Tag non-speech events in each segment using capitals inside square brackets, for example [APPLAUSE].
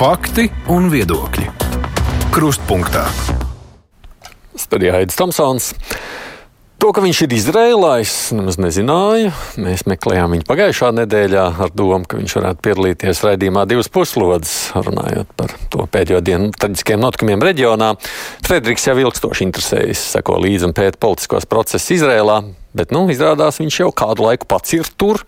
Fakti un viedokļi. Krustpunktā. Studijā Aits Tomsons. To, ka viņš ir Izrēlā, es nemaz nezināju. Mēs meklējām viņu pagājušā nedēļā ar domu, ka viņš varētu piedalīties raidījumā divas puslodes, runājot par to pēdējo dienu traģiskiem notikumiem reģionā. Frederiks jau ilgstoši interesējas, seko līdzi un pēta politiskos procesus Izrēlā, bet, nu, izrādās viņš jau kādu laiku pats ir tur.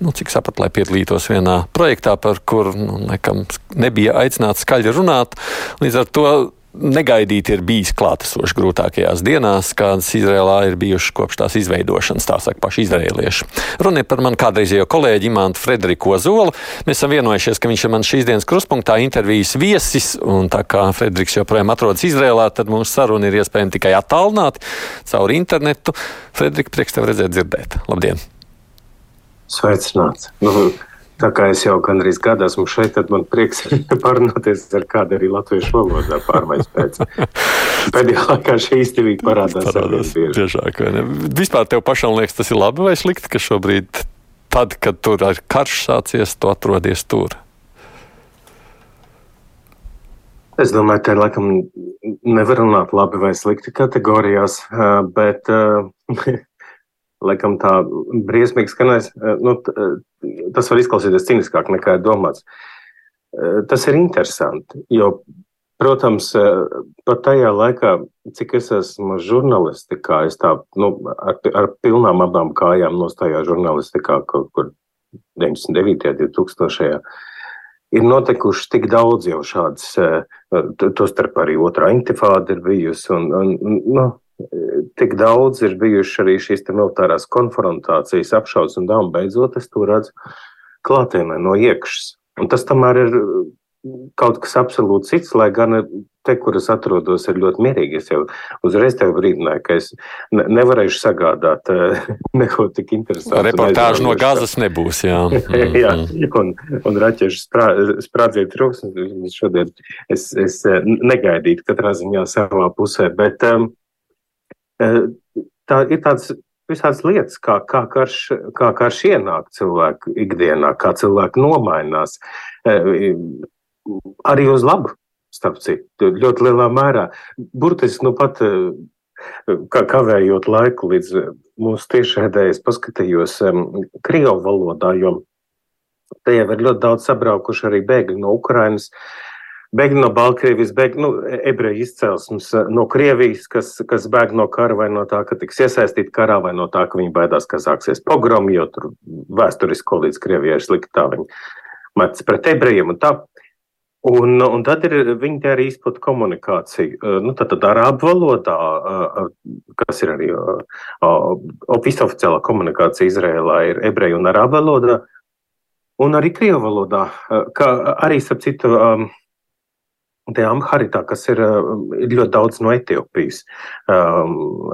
Nu, cik sapratu, lai piedalītos vienā projektā, par kuru, nu, nekam nebija aicināts skaļi runāt. Līdz ar to negaidīti ir bijis klātesošs grūtākajās dienās, kādas Izrēlā ir bijušas kopš tās izveidošanas, tā saka paši izrēlieši. Runa ir par manu kādreizējo kolēģi Imantu Frederiku Ozolu. Mēs esam vienojušies, ka viņš ir man šīs dienas kruspunktā intervijas viesis, un tā kā Frederiks joprojām atrodas Izrēlā, tad mūsu saruna ir iespējama tikai attālināti caur internetu. Frederika, prieks tev redzēt, dzirdēt. Labdien! Sveicināts! Nu, Tā kā es jau gandrīz gadu esmu šeit, tad man prieks parunāties ar kādu arī latviešu valodā pārmaiņas pēc. Pēdējā laikā šī izdevība parādās. Parādās biežāk. Vispār tev pašam liekas, tas ir labi vai slikti, ka šobrīd, tad, kad tur ir karš sācies, tu atrodies tur? Es domāju, ka laikam nevar runāt labi vai slikti kategorijās, bet laikam tā briesmīgi skanēs. Nu, tas var izklausīties ciniskāk nekā domāts. Tas ir interesanti, jo, protams, pat tajā laikā, cik es esmu žurnālistikā, es tā nu, ar, ar pilnām abām kājām nostājā žurnālistikā kaut kur 99. un 2000. Ir notikuši tik daudz jau šādas, tostarp arī otrā intifāda ir bijusi. Un, un, nu, tik daudz ir bijušas arī šīs militārās konfrontācijas, apšaubas un dāmas. Beidzot, es to redzu klātienē no iekšas. Un tas tomēr ir kaut kas absolūti cits, lai gan te, kur es atrodos, ir ļoti mierīgi. Es jau uzreiz tev brīdināju, ka es ne, nevarēšu sagādāt [LAUGHS] neko tik interesantu. Reportāžu no gazas nebūs, jā. [LAUGHS] jā, un, un raķešu sprā, sprādziet trūksmes. Šodien es, es negaidītu katrā ziņā savā pusē, bet um, tā ir tāds visādas lietas, kā, kā, karš, kā karš ienāk cilvēku ikdienā, kā cilvēki nomainās. Arī uz labu, starp citu, ļoti lielā mērā. Burtiski nu pat kā kavējot laiku līdz mūsu tiešraidēji, es paskatījos Krievu valodā, jo te jau ir ļoti daudz sabraukuši arī bēgļi no Ukrainas. Uh, bēgļi no Baltkrievijas, bēgļi, nu, ebreju izcelsmes eh, no Krievijas, kas, kas bēg no kara vai no tā, ka tiks iesaistīti karā, vai no tā, ka viņi baidās, ka sāksies pogromi, jo tur vēsturiski līdz Krievijai ir slikti tā viņi metas pret ebrejiem un tā. Un, un tad ir viņi arī izplata komunikāciju. Eh, nu, tad, tad arābu valodā, kas ir arī visoficiālā komunikācija Izrēlā, ir ebreju un arābu valodā, un arī krievu valodā, kā arī, starp citu, Tajā Amharitā, kas ir, um, ir ļoti daudz no Etiopijas, um,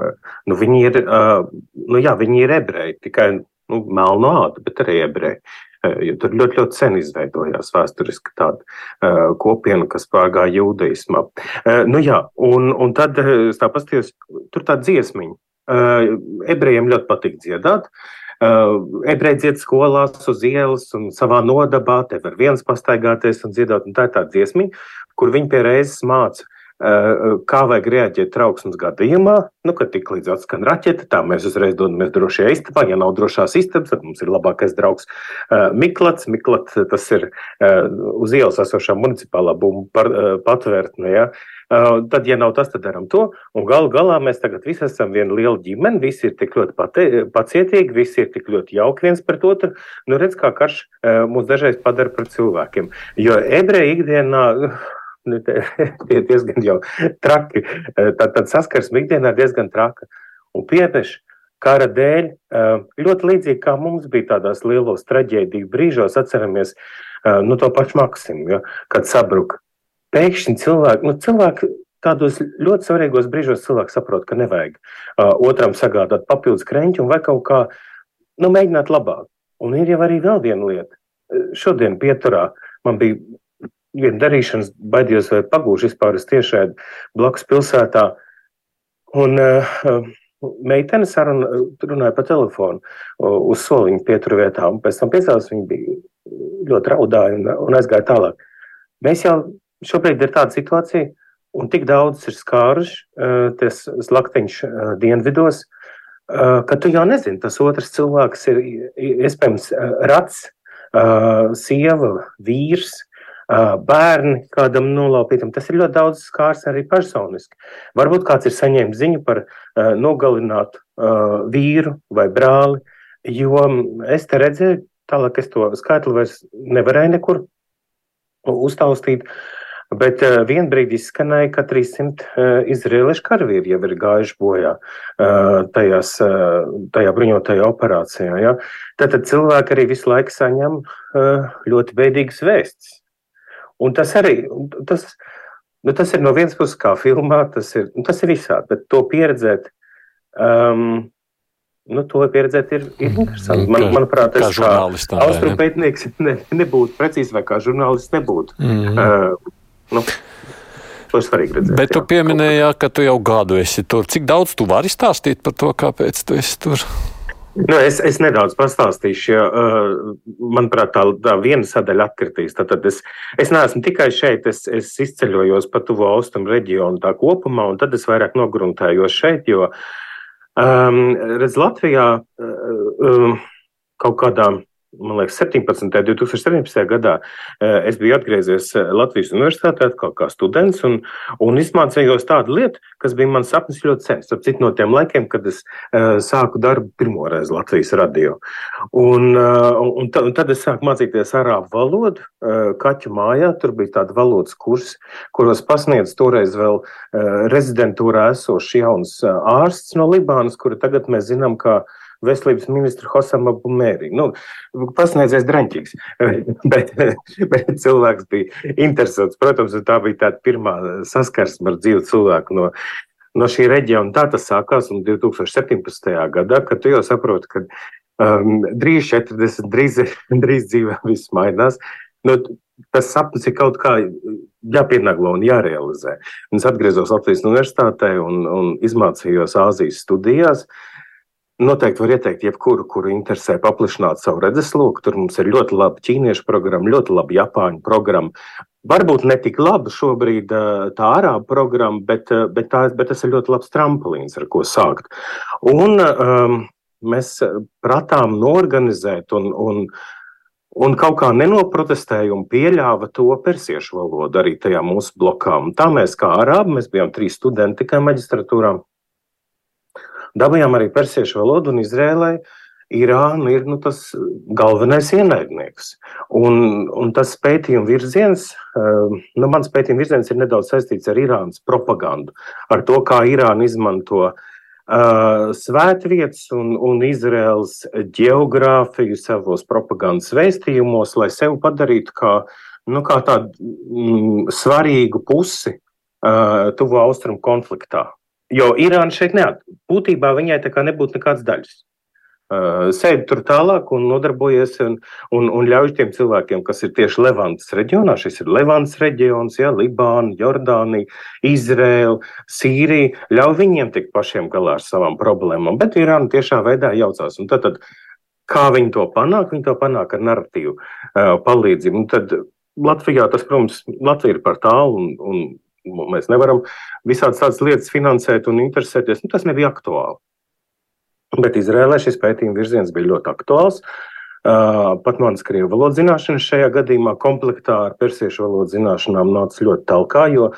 nu, viņi, ir, uh, nu, jā, viņi ir ebreji, tikai nu, melno ādu, bet arī ebreji. Uh, jo tur ļoti, ļoti sen izveidojās vēsturiski tāda uh, kopiena, kas pārgāja jūdaismā. Uh, nu, jā, un, un tad, uh, tā pasties, tur tā dziesmiņa. Uh, ebrejiem ļoti patīk dziedāt. Uh, ebreji dzied skolās, uz ielas un savā nodabā. Te var viens pastaigāties un dziedāt. Un tā ir tā dziesmiņa, kur viņi pie reizes māca, kā vajag reaģēt trauksmes gadījumā. Nu, kad tik līdz atskan raķete, tā mēs uzreiz dodamies drošajā istabā. Ja nav drošās istabas, tad mums ir labākais draugs Miklats. Miklats tas ir uz ielas esošā municipālā bumbu patvērtne. Ja? Tad, ja nav tas, tad darām to. Un galu galā mēs tagad visi esam viena liela ģimene. Visi ir tik ļoti pate, pacietīgi, visi ir tik ļoti jauki viens pret otru. Nu, redz, kā karš mūs dažreiz padara par cilvēkiem. Jo ebreji ikdienā nu, [LAUGHS] tie diezgan jau traki. Tad, tad saskarsme ikdienā ir diezgan traka. Un piepeši kara dēļ, ļoti līdzīgi kā mums bija tādās lielos traģēdiju brīžos, atceramies nu, to pašu Maksimu, ja, kad sabruka. Pēkšņi cilvēki, nu, cilvēki tādos ļoti svarīgos brīžos cilvēks saprot, ka nevajag otram sagādāt papildus krenķu vai kaut kā nu, mēģināt labāk. Un ir jau arī vēl viena lieta. Šodien pieturā man bija viena darīšanas, baidījos, vai pagūšu vispār uz tiešēdi blakus pilsētā. Un uh, meitene saruna, runāja pa telefonu uz soliņa pieturu vietā, un pēc tam piecās viņa bija ļoti raudāja un, un aizgāja tālāk. Mēs jau šobrīd ir tāda situācija, un tik daudz ir skāruši uh, tas slaktiņš uh, dienvidos, uh, ka tu jau nezini, tas otrs cilvēks ir iespējams rats, sieva, vīrs, bērni kādam nolaupītam. Tas ir ļoti daudz skārs arī personiski. Varbūt kāds ir saņēmis ziņu par nogalinātu vīru vai brāli, jo es te redzēju, tālāk es to skaitli vairs nevarēju nekur uztaustīt. Bet uh, vienā brīdī izskanēja, ka 300 uh, izraeliešu karavīri jau ir gājuši bojā uh, tajās, uh, tajā bruņotajā operācijā. Ja? Tātad cilvēki arī visu laiku saņem uh, ļoti bēdīgas vēstis. Un tas arī tas, nu, tas ir no vienas puses kā filmā, tas ir, nu, tas ir visādi, bet to pieredzēt. Um, Nu, to pieredzēt ir, ir mm, interesanti. Man, manuprāt, tas kā austrumu pētnieks ne, nebūtu precīzi, vai kā žurnālists nebūtu. Mm. Uh, nu, to ir svarīgi redzēt. Bet jā, tu pieminēji, ka tu jau gadu esi tur. Cik daudz tu vari stāstīt par to, kāpēc tu esi tur? Nu, es, es nedaudz pastāstīšu, jo, uh, manuprāt, tā, tā viena sadaļa atkritīs. Tad, tad es, es neesmu tikai šeit, es, es izceļojos pa tuvo austrumu reģionu tā kopumā, un tad es vairāk nogruntējos šeit, jo, um, redz, Latvijā uh, um, kaut kādā man liekas, 17. un 2017. gadā eh, es biju atgriezies eh, Latvijas Universitātē atkal kā students un, un izmācījos tādu lietu, kas bija mans sapnis ļoti sen. Starp citu, no tiem laikiem, kad es uh, sāku darbu pirmoreiz Latvijas radio. Un, uh, un, tad, un tad es sāku mācīties arābu valodu uh, Kaķu mājā. Tur bija tāda valodas kursi, kuros pasniedz toreiz vēl rezidentūrā esošs jauns ārsts no Libānas, kuru tagad mēs zinām, kā veselības ministru Hosama Bumēri. Nu, pasniedzējis draņķīgs, [LAUGHS] bet, bet cilvēks bija interesants. Protams, tā bija tāda pirmā saskarsme ar dzīvu cilvēku no, no šī reģiona. Tā tas sākās un 2017. gadā, kad tu jau saproti, ka um, drīz 40, drīz, [LAUGHS] drīz dzīvē viss mainās. Nu, tas sapnis ir kaut kā jāpienaglo un jārealizē. Un es atgriezos Latvijas Universitātē un, un izmācījos Āzijas studijās. Uh, Noteikti var ieteikt, jebkuru, kuru interesē paplašināt savu redzesloku. Tur mums ir ļoti laba ķīniešu programma, ļoti laba japāņu programma. Varbūt ne tik laba šobrīd tā arābu programma, bet, bet, tā, bet tas ir ļoti labs tramplīns, ar ko sākt. Un um, mēs pratām norganizēt un, un, un kaut kā nenoprotestēja un pieļāva to persiešu valodu arī tajā mūsu blokā. Un tā mēs kā arābi, mēs bijām trīs studenti tikai maģistratūrā dabījām arī persiešu valodu un Izrēlai. Irāna ir nu, tas galvenais ienaidnieks. Un, un tas pētījuma virziens, eh, nu, mans pētījuma virziens ir nedaudz saistīts ar Irānas propagandu, ar to, kā Irāna izmanto uh, svētvietas un, un Izraels geogrāfiju savos propagandas vēstījumos, lai sevi padarītu kā, nu, kā tādu mm, svarīgu pusi uh, tuvo austrumu konfliktā. Jo Irāna šeit neat. Būtībā viņai tā kā nebūtu nekādas daļas. Uh, sēdi tur tālāk un nodarbojies un, un, un ļauj tiem cilvēkiem, kas ir tieši Levantas reģionā. Šis ir Levantas reģions, ja, Libāna, Jordānija, Izraela, Sīrija. Ļauj viņiem tikt pašiem galā ar savām problēmām, bet Irāna tiešā veidā jaucās. Un tad, tad, kā viņi to panāk? Viņi to panāk ar narratīvu uh, palīdzību. Un tad Latvijā tas, protams, Latvija ir par tālu un, un Mēs nevaram visādas tādas lietas finansēt un interesēties. Nu, tas nebija aktuāli. Bet Izrēlē šis pētījuma virziens bija ļoti aktuāls. Uh, pat manas krievu valodas zināšanas šajā gadījumā komplektā ar persiešu valodas zināšanām nāca ļoti talkā, jo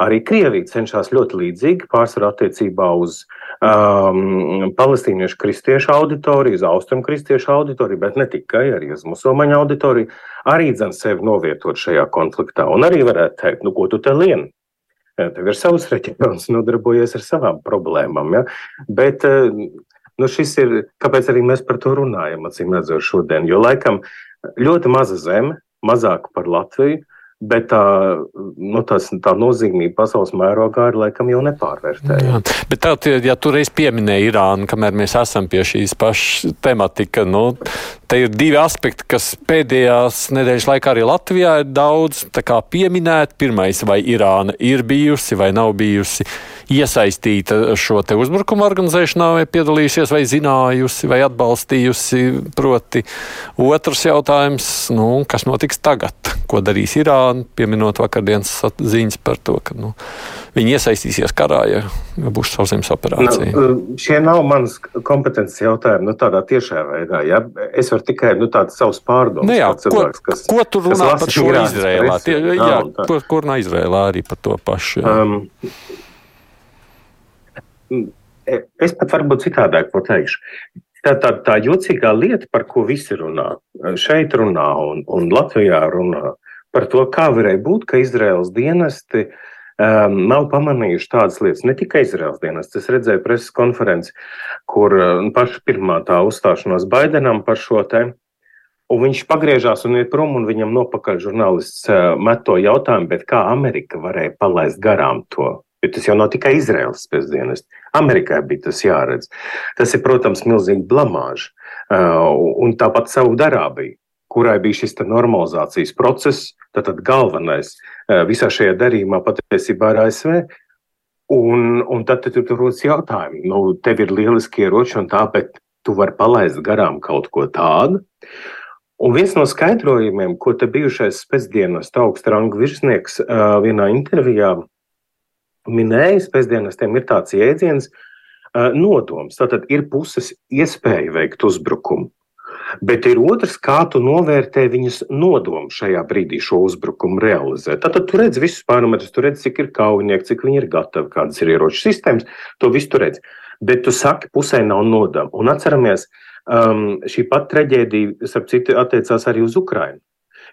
arī Krievija cenšas ļoti līdzīgi pārsvarā attiecībā uz um, palestīniešu kristiešu auditoriju, uz austrumu kristiešu auditoriju, bet ne tikai arī uz musulmaņu auditoriju, arī dzen sevi novietot šajā konfliktā. Un arī varētu teikt, nu, ko tu te lieni? Tev ir savs reģions, nodarbojies ar savām problēmām. Ja? Bet nu, šis ir, kāpēc arī mēs par to runājam, acīm redzot, šodien. Jo laikam ļoti maza zeme, mazāk par Latviju, Bet tā, nu, tas, tā nozīmība pasaules mērogā ir laikam jau nepārvērtējama. Bet tā, ja tu reiz pieminēji Irānu, kamēr mēs esam pie šīs pašas tematika, nu, te ir divi aspekti, kas pēdējās nedēļas laikā arī Latvijā ir daudz pieminēti. Pirmais, vai Irāna ir bijusi vai nav bijusi iesaistīta šo te uzbrukumu organizēšanā, vai piedalījusies, vai zinājusi, vai atbalstījusi. Proti, otrs jautājums, nu, kas notiks tagad? Ko darīs Irāna? Pieminot vakardienas ziņas par to, ka nu, viņi iesaistīsies karā, ja būs sauszemes operācija. Nu, šie nav manas kompetences jautājumi nu, tādā tiešā veidā. Ja? Es varu tikai nu, tādu savus pārdomus. Nu, jā, cilvēks, ko, kas, ko tu runā par šo Izrēlā? Tie, jā, kur, kur no Izrēlā arī par to pašu? Jā. Um, es pat varbūt citādāk pateikšu. Tā, tā, tā jocīgā lieta, par ko visi runā, šeit runā un, un Latvijā runā, par to, kā varēja būt, ka Izraels dienesti um, nav pamanījuši tādas lietas. Ne tikai Izraels dienesti. Es redzēju preses konferenci, kur um, paša pirmā tā uzstāšanās Baidenam par šo tēmu. Un viņš pagriežās un iet prom, un viņam nopakaļ žurnālists uh, met to jautājumu, kā Amerika varēja palaist garām to Jo tas jau nav tikai Izraels spēcdienas. Amerikai bija tas jāredz. Tas ir, protams, milzīgi blamāži. Uh, un tāpat Saudārābija, kurai bija šis normalizācijas process, tad, galvenais uh, visā šajā darījumā patiesībā ir ASV. Un, un tad tu tur rodas jautājumi, nu, tev ir lieliski ieroči un tā, bet tu vari palaist garām kaut ko tādu. Un viens no skaidrojumiem, ko te bijušais spēcdienas augsta ranga virsnieks uh, vienā intervijā minējis pēcdienestiem, ir tāds jēdziens uh, nodoms. Tātad ir puses iespēja veikt uzbrukumu. Bet ir otrs, kā tu novērtē viņas nodomu šajā brīdī šo uzbrukumu realizēt. Tad tu redz visus parametrus, tu redz, cik ir kaujinieki, cik viņi ir gatavi, kādas ir ieroču sistēmas, to visu tu redz. Bet tu saki, pusē nav nodomu. Un atceramies, um, šī pat traģēdija, starp citu, attiecās arī uz Ukrainu.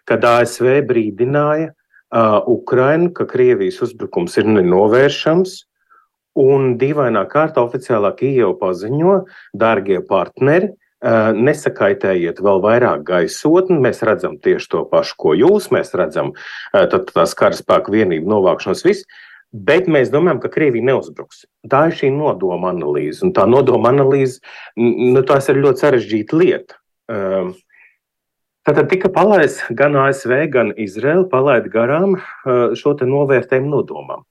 Kad ASV brīdināja, uh, Ukrainu, ka Krievijas uzbrukums ir nenovēršams. Un dīvainā kārtā oficiālā Kijava paziņo, dārgie partneri, uh, nesakaitējiet vēl vairāk gaisotni. Mēs redzam tieši to pašu, ko jūs. Mēs redzam tās karaspēku vienību novākšanos, viss. Bet mēs domājam, ka Krievija neuzbruks. Tā ir šī nodoma analīze. Un tā nodoma analīze, nu, ir ļoti sarežģīta lieta. Tātad tika palaists gan ASV, gan Izraela palaid garām šo novērtējumu nodomam.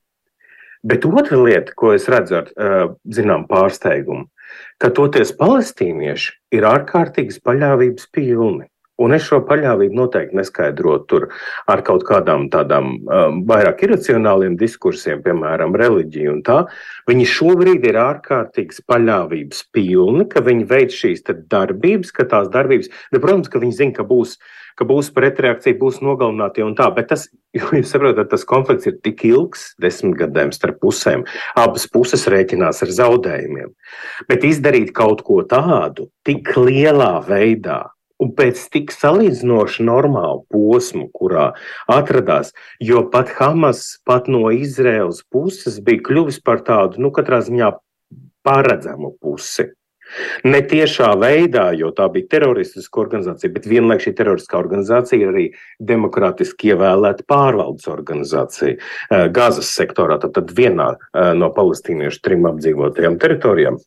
Bet otra lieta, ko es redzu ar uh, zinām pārsteigumu, ka toties palestīnieši ir ārkārtīgas paļāvības pilni. Un es šo paļāvību noteikti neskaidrotu ar kaut kādām tādām um, vairāk iracionāliem diskursiem, piemēram, reliģiju un tā. Viņi šobrīd ir ārkārtīgas paļāvības pilni, ka viņi veic šīs darbības, ka tās darbības, ne, protams, ka viņi zina, ka būs, ka būs pretreakcija, būs nogalināti un tā, bet tas, jūs saprotat, tas konflikts ir tik ilgs, desmit gadiem starp pusēm. Abas puses rēķinās ar zaudējumiem. Bet izdarīt kaut ko tādu tik lielā veidā, un pēc tik salīdzinoši normālu posmu, kurā atradās, jo pat Hamas, pat no Izraels puses bija kļuvis par tādu, nu, katrā ziņā paredzamu pusi. Ne tiešā veidā, jo tā bija teroristiska organizācija, bet vienlaikus šī teroristiskā organizācija ir arī demokrātiski ievēlēta pārvaldes organizācija eh, Gāzes sektorā, tad, vienā eh, no palestīniešu trim apdzīvotajām teritorijām.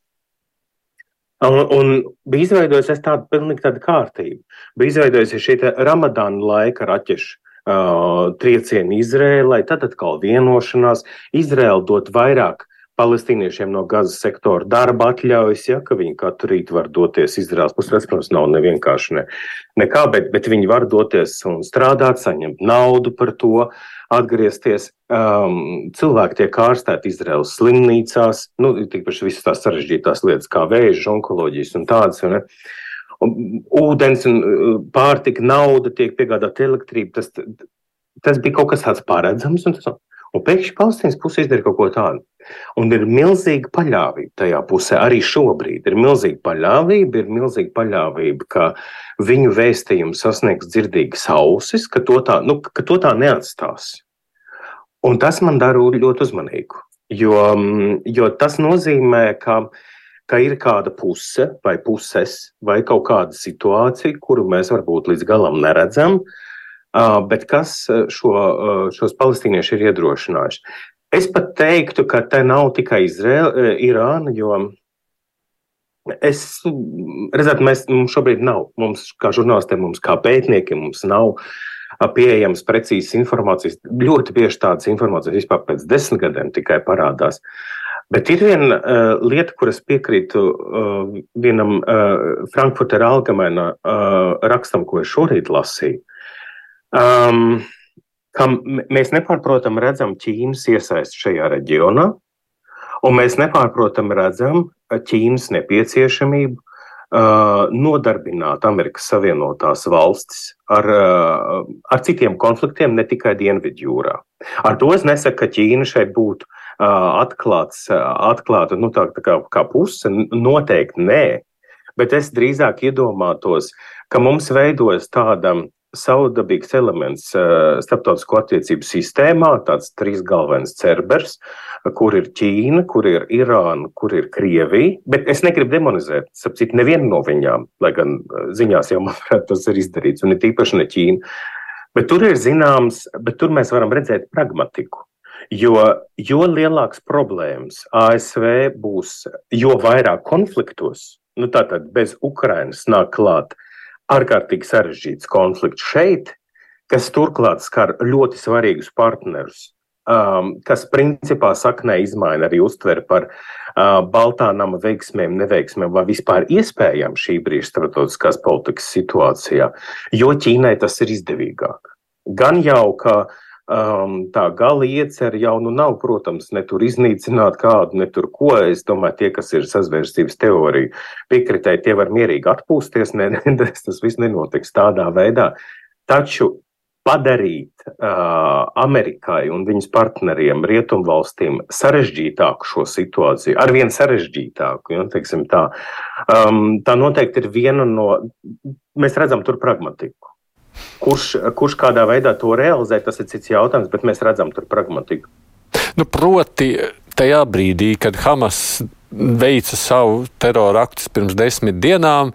Un, un bija izveidojusies tāda pilnīgi tāda kārtība. Bija izveidojusies šī Ramadāna laika raķešu uh, triecieni Izrēlai, tad atkal vienošanās. Izrēla dot vairāk palestīniešiem no Gazas sektora darba atļaujas, ja, ka viņi katru rītu var doties Izraels pusē. Protams, nav nevienkārši ne, nekā, bet, bet viņi var doties un strādāt, saņemt naudu par to atgriezties. Um, cilvēki tiek ārstēti Izraels slimnīcās, nu, tīpaši visas tās sarežģītās lietas, kā vēža, onkoloģijas un tādas. Un, un, ūdens un uh, pārtika, nauda tiek piegādāta elektrība. Tas, tas bija kaut kas tāds paredzams. Un, tas, un pēkšņi Palestīnas puse izdara kaut ko tādu. Un ir milzīga paļāvība tajā pusē. Arī šobrīd ir milzīga paļāvība, ir milzīga paļāvība, ka viņu vēstījums sasniegs dzirdīgas ausis, ka to tā, nu, ka to tā neatstās. Un tas man dara ļoti uzmanīgu. Jo, mm, jo tas nozīmē, ka, ka ir kāda puse vai puses vai kaut kāda situācija, kuru mēs varbūt līdz galam neredzam, bet kas šo, šos palestīniešus ir iedrošinājuši. Es pat teiktu, ka te nav tikai Izraela, Irāna, jo es redzētu, mēs mums šobrīd nav. Mums, kā žurnālistiem, mums kā pētniekiem, mums nav pieejamas precīzas informācijas. Ļoti bieži tādas informācijas vispār pēc desmit gadiem tikai parādās. Bet ir viena uh, lieta, kuras piekrītu uh, vienam uh, Frankfurter Allgemeina uh, rakstam, ko es šorīt lasīju. Um, ka mēs nepārprotam redzam Ķīnas iesaisti šajā reģionā, un mēs nepārprotam redzam Ķīnas nepieciešamību uh, nodarbināt Amerikas Savienotās valstis ar, uh, ar citiem konfliktiem, ne tikai Dienvidjūrā. Ar to es nesaku, ka Ķīna šeit būtu uh, atklāts, atklāta nu, tā, tā kā, kā puse. Noteikti nē. Bet es drīzāk iedomātos, ka mums veidojas tāda savdabīgs elements starptautisko attiecību sistēmā, tāds trīs galvenais cerbers, kur ir Ķīna, kur ir Irāna, kur ir Krievija. Bet es negribu demonizēt, sapcīt, nevienu no viņām, lai gan ziņās jau, [LAUGHS] manuprāt, tas ir izdarīts, un ir tīpaši ne Ķīna. Bet tur ir zināms, bet tur mēs varam redzēt pragmatiku. Jo, jo lielāks problēmas ASV būs, jo vairāk konfliktos, nu tātad bez Ukrainas nāk klāt uh, ārkārtīgi sarežģīts konflikts šeit, kas turklāt skar ļoti svarīgus partnerus, um, kas principā saknē izmaina arī uztveri par uh, Baltā nama veiksmēm, neveiksmēm vai vispār iespējām šī brīža starptautiskās politikas situācijā, jo Ķīnai tas ir izdevīgāk. Gan jau, ka uh, um, tā gala iecer jau nu nav, protams, ne tur iznīcināt kādu, ne tur ko. Es domāju, tie, kas ir sazvērstības teorija piekritēji, tie var mierīgi atpūsties. Ne, ne, tas viss nenotiks tādā veidā. Taču padarīt uh, Amerikai un viņas partneriem, rietumvalstīm, sarežģītāku šo situāciju, arvien sarežģītāku. Ja, tā, um, tā noteikti ir viena no. Mēs redzam tur pragmatiku. Kurš, kurš kādā veidā to realizē, tas ir cits jautājums, bet mēs redzam tur pragmatiku. Nu, proti, tajā brīdī, kad Hamas veica savu terora aktus pirms desmit dienām,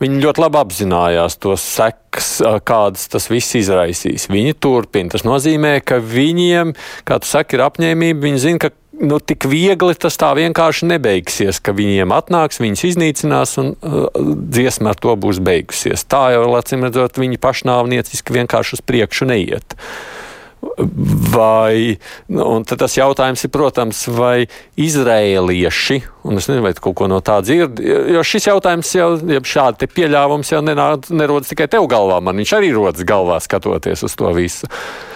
viņi ļoti labi apzinājās tos sekas, kādas tas viss izraisīs. Viņi turpina. Tas nozīmē, ka viņiem, kā tu saki, ir apņēmība. Viņi zina, ka nu, tik viegli tas tā vienkārši nebeigsies, ka viņiem atnāks, viņus iznīcinās un uh, dziesma ar to būs beigusies. Tā jau, acīm redzot, viņi pašnāvnieciski vienkārši uz priekšu neiet. Vai, nu, tas jautājums ir, protams, vai izrēlieši, un es nezinu, vai kaut ko no tā dzird, jo šis jautājums jau, ja šādi pieļāvums jau nenād, nerodas tikai tev galvā, man viņš arī rodas galvā skatoties uz to visu. Uh,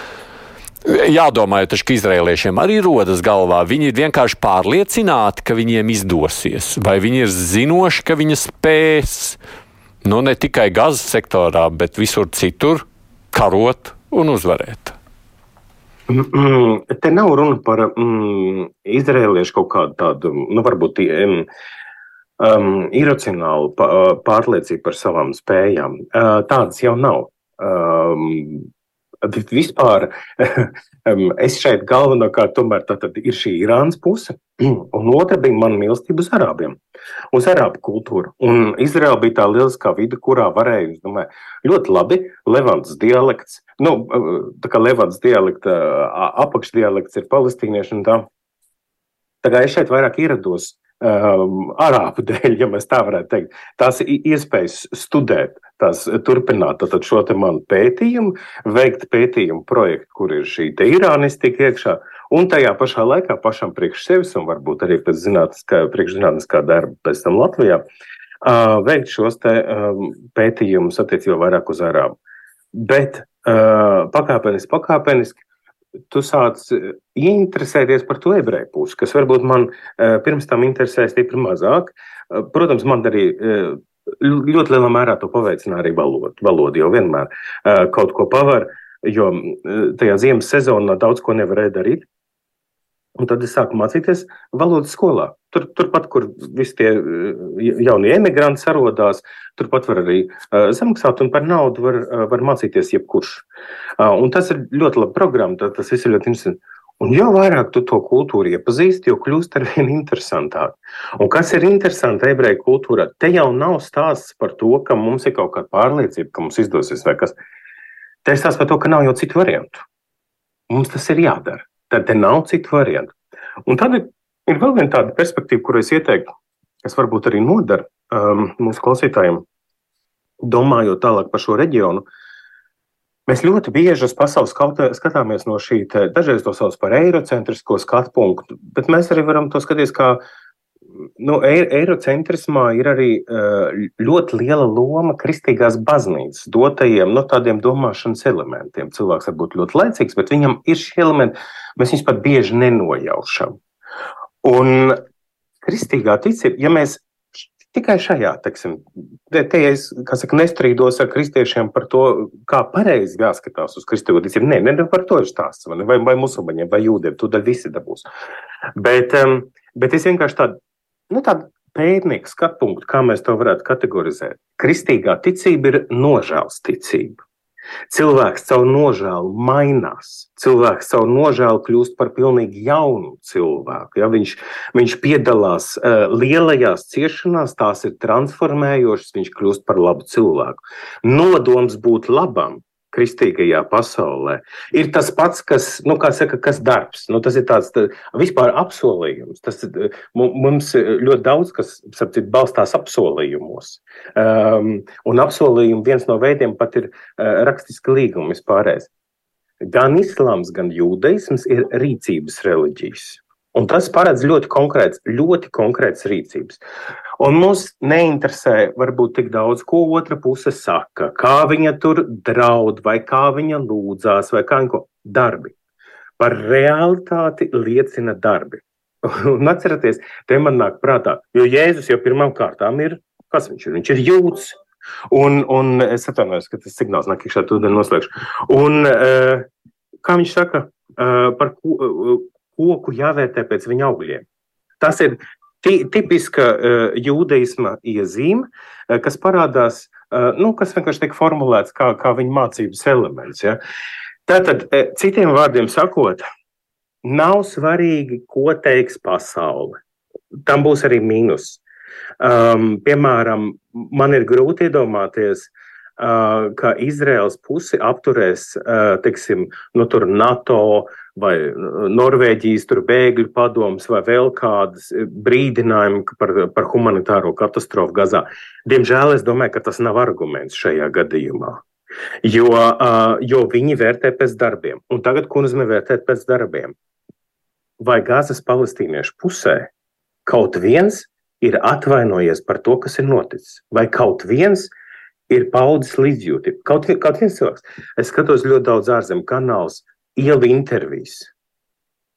Jādomā, taču, ka izrēliešiem arī rodas galvā. Viņi ir vienkārši pārliecināti, ka viņiem izdosies, vai viņi ir zinoši, ka viņi spēs nu, ne tikai gazas sektorā, bet visur citur karot un uzvarēt. Mm, te nav runa par mm, izrēliešu kaut kādu tādu, nu, varbūt um, iracionālu pārliecību par savām spējām. Uh, tādas jau nav. Um, Vispār [LAUGHS] es šeit galvenokārt tomēr ir šī Irānas puse, [CLEARS THROAT] un otra bija mana mīlestība uz arābiem, uz arābu kultūru. Un Izraela bija tā lieliskā vide, kurā varēja, es domāju, ļoti labi Levants dialekts, nu, tā kā Levants dialekta apakšdialekts ir palestīnieši un tā. Tā kā es šeit vairāk ierados um, arābu dēļ, ja mēs tā varētu teikt, tās iespējas studēt, tās turpināt šo te manu pētījumu, veikt pētījumu projektu, kur ir šī irānistika iekšā, un tajā pašā laikā pašam priekš sevis, un varbūt arī pēc zinātniskā, darba pēc tam Latvijā, uh, veikt šos te um, pētījumus attiecībā vairāk uz arābu. Bet uh, pakāpeniski, pakāpeniski tu sāc eh, interesēties par to ebreju pusi, kas varbūt man eh, pirms tam interesēja stipri mazāk. Eh, protams, man arī ļoti lielā mērā to paveicināja arī valoda. Valoda jau vienmēr kaut ko pavar, jo tajā ziemas sezonā daudz ko nevarēja darīt. Un tad es sāku mācīties valodas skolā. Tur, turpat, kur visi tie eh, jaunie emigranti sarodās, turpat var arī uh, samaksāt, un par naudu var, uh, var mācīties jebkurš. Uh, un tas ir ļoti labi programma, tas viss ir ļoti interesanti. Un jo vairāk tu to kultūru iepazīsti, jo kļūst ar vien interesantāk. Un kas ir interesanti ebreju kultūrā? Te jau nav stāsts par to, ka mums ir kaut kāda pārliecība, ka mums izdosies vai kas. Te ir stāsts par to, ka nav jau citu variantu. Mums tas ir jādara. Tad te nav citu variantu. Un tad ir, ir vēl viena tāda perspektīva, kuru es ieteiktu, kas varbūt arī nodara um, mūsu klausītājiem, domājot tālāk par šo reģionu. Mēs ļoti bieži uz pasaules skatāmies no šī, dažreiz to sauc par eirocentrisko skatu punktu, bet mēs arī varam to skatīties kā nu, eirocentrismā ir arī ļoti liela loma kristīgās baznīcas dotajiem no nu, tādiem domāšanas elementiem. Cilvēks var būt ļoti laicīgs, bet viņam ir šie elementi, mēs viņus pat bieži nenojaušam. Un kristīgā ticība, ja mēs tikai šajā, teiksim, te, te es saka, nestrīdos ar kristiešiem par to, kā pareizi jāskatās uz kristīgo ticību. Nē, ne, ne par to ir stāsts, vai, vai, musulmaņiem, vai jūdiem, tu daļai visi dabūs. Bet, um, bet es vienkārši tādu, nu, tādu pētnieku skatu punktu, kā mēs to varētu kategorizēt. Kristīgā ticība ir nožēlas ticība. Cilvēks caur nožēlu mainās. Cilvēks caur nožēlu kļūst par pilnīgi jaunu cilvēku. Ja? Viņš, viņš piedalās uh, lielajās ciešanās, tās ir transformējošas, viņš kļūst par labu cilvēku. Nodoms būt labam kristīgajā pasaulē. Ir tas pats, kas, nu, saka, kas darbs. Nu, tas ir tāds tā, vispār apsolījums. Tas, mums ļoti daudz kas sapcīt, balstās apsolījumos. Um, un apsolījumu viens no veidiem pat ir uh, rakstiska līguma vispārējais. Gan islāms, gan jūdaisms ir rīcības reliģijas. Un tas paredz ļoti konkrēts, ļoti konkrēts rīcības. Un mums neinteresē varbūt tik daudz, ko otra puse saka, kā viņa tur draud, vai kā viņa lūdzās, vai kā viņa darbi. Par realitāti liecina darbi. [LAUGHS] Un atcerieties, te man nāk prātā, jo Jēzus jau pirmām kārtām ir, kas viņš ir? Viņš ir jūts. Un, un es atvainojos, ka tas signāls nāk iekšā, tad noslēgšu. Un eh, kā viņš saka, eh, par ko, koku jāvērtē pēc viņa augļiem. Tas ir tipiska uh, jūdaisma iezīme, uh, kas parādās, uh, nu, kas vienkārši tiek formulēts kā, kā viņa mācības elements. Ja? Tātad, citiem vārdiem sakot, nav svarīgi, ko teiks pasaule. Tam būs arī mīnus. Um, piemēram, man ir grūti iedomāties, uh, ka Izraels pusi apturēs, uh, teiksim, nu, NATO, vai uh, Norvēģijas bēgļu padomus, vai vēl kādas eh, brīdinājumi par, par humanitāro katastrofu Gazā. Diemžēl es domāju, ka tas nav arguments šajā gadījumā. Jo, uh, jo viņi vērtē pēc darbiem. Un tagad, ko nozīmē vērtēt pēc darbiem? Vai Gazas palestīniešu pusē kaut viens ir atvainojies par to, kas ir noticis? Vai kaut viens ir paudis līdzjūtību? Kaut, kaut viens cilvēks. Es skatos ļoti daudz ārzemju kanālus, ielu intervijas.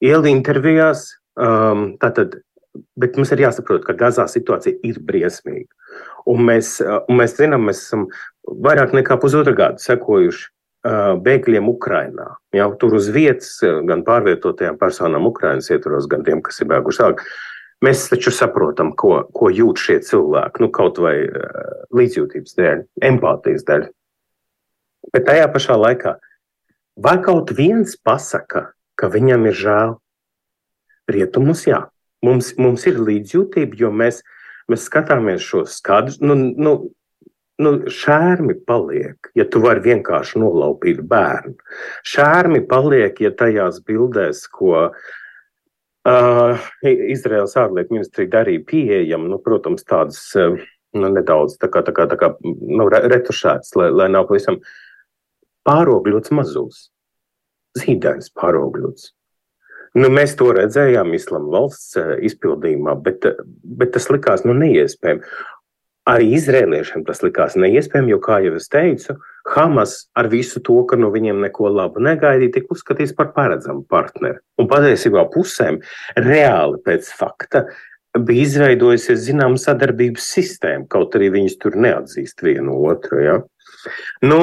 Ielu intervijās, um, tātad, bet mums ir jāsaprot, ka Gazā situācija ir briesmīga. Un mēs, uh, un mēs zinām, mēs esam vairāk nekā pusotru gadu sekojuši uh, bēgļiem Ukrajinā. Jau tur uz vietas, uh, gan pārvietotajām personām Ukraiņas ietvaros, gan tiem, kas ir bēguši tālāk. Mēs taču saprotam, ko, ko jūt šie cilvēki, nu, kaut vai uh, līdzjūtības dēļ, empātijas dēļ. Bet tajā pašā laikā Vai kaut viens pasaka, ka viņam ir žēl? Rietumus, jā. Mums, mums ir līdzjūtība, jo mēs, mēs skatāmies šos skadrus. Nu, nu, nu, šērmi paliek, ja tu vari vienkārši nolaupīt bērnu. Šērmi paliek, ja tajās bildēs, ko uh, Izraels ārlietu ministrija darīja pieejam, nu, protams, tādas uh, nu, nedaudz tā kā, tā kā, tā kā, nu, retušētas, lai, lai nav pavisam. Uh, pārogļots mazos, zīdainis pārogļots. Nu, mēs to redzējām Islāma valsts eh, izpildījumā, bet, eh, bet tas likās nu, neiespējami. Arī izrēliešiem tas likās neiespējami, jo, kā jau es teicu, Hamas ar visu to, ka no viņiem neko labu negaidīja, tika uzskatīts par paredzamu partneri. Un patiesībā pusēm reāli pēc fakta bija izveidojusies zināma sadarbības sistēma, kaut arī viņas tur neatzīst vienu otru. Ja? Nu,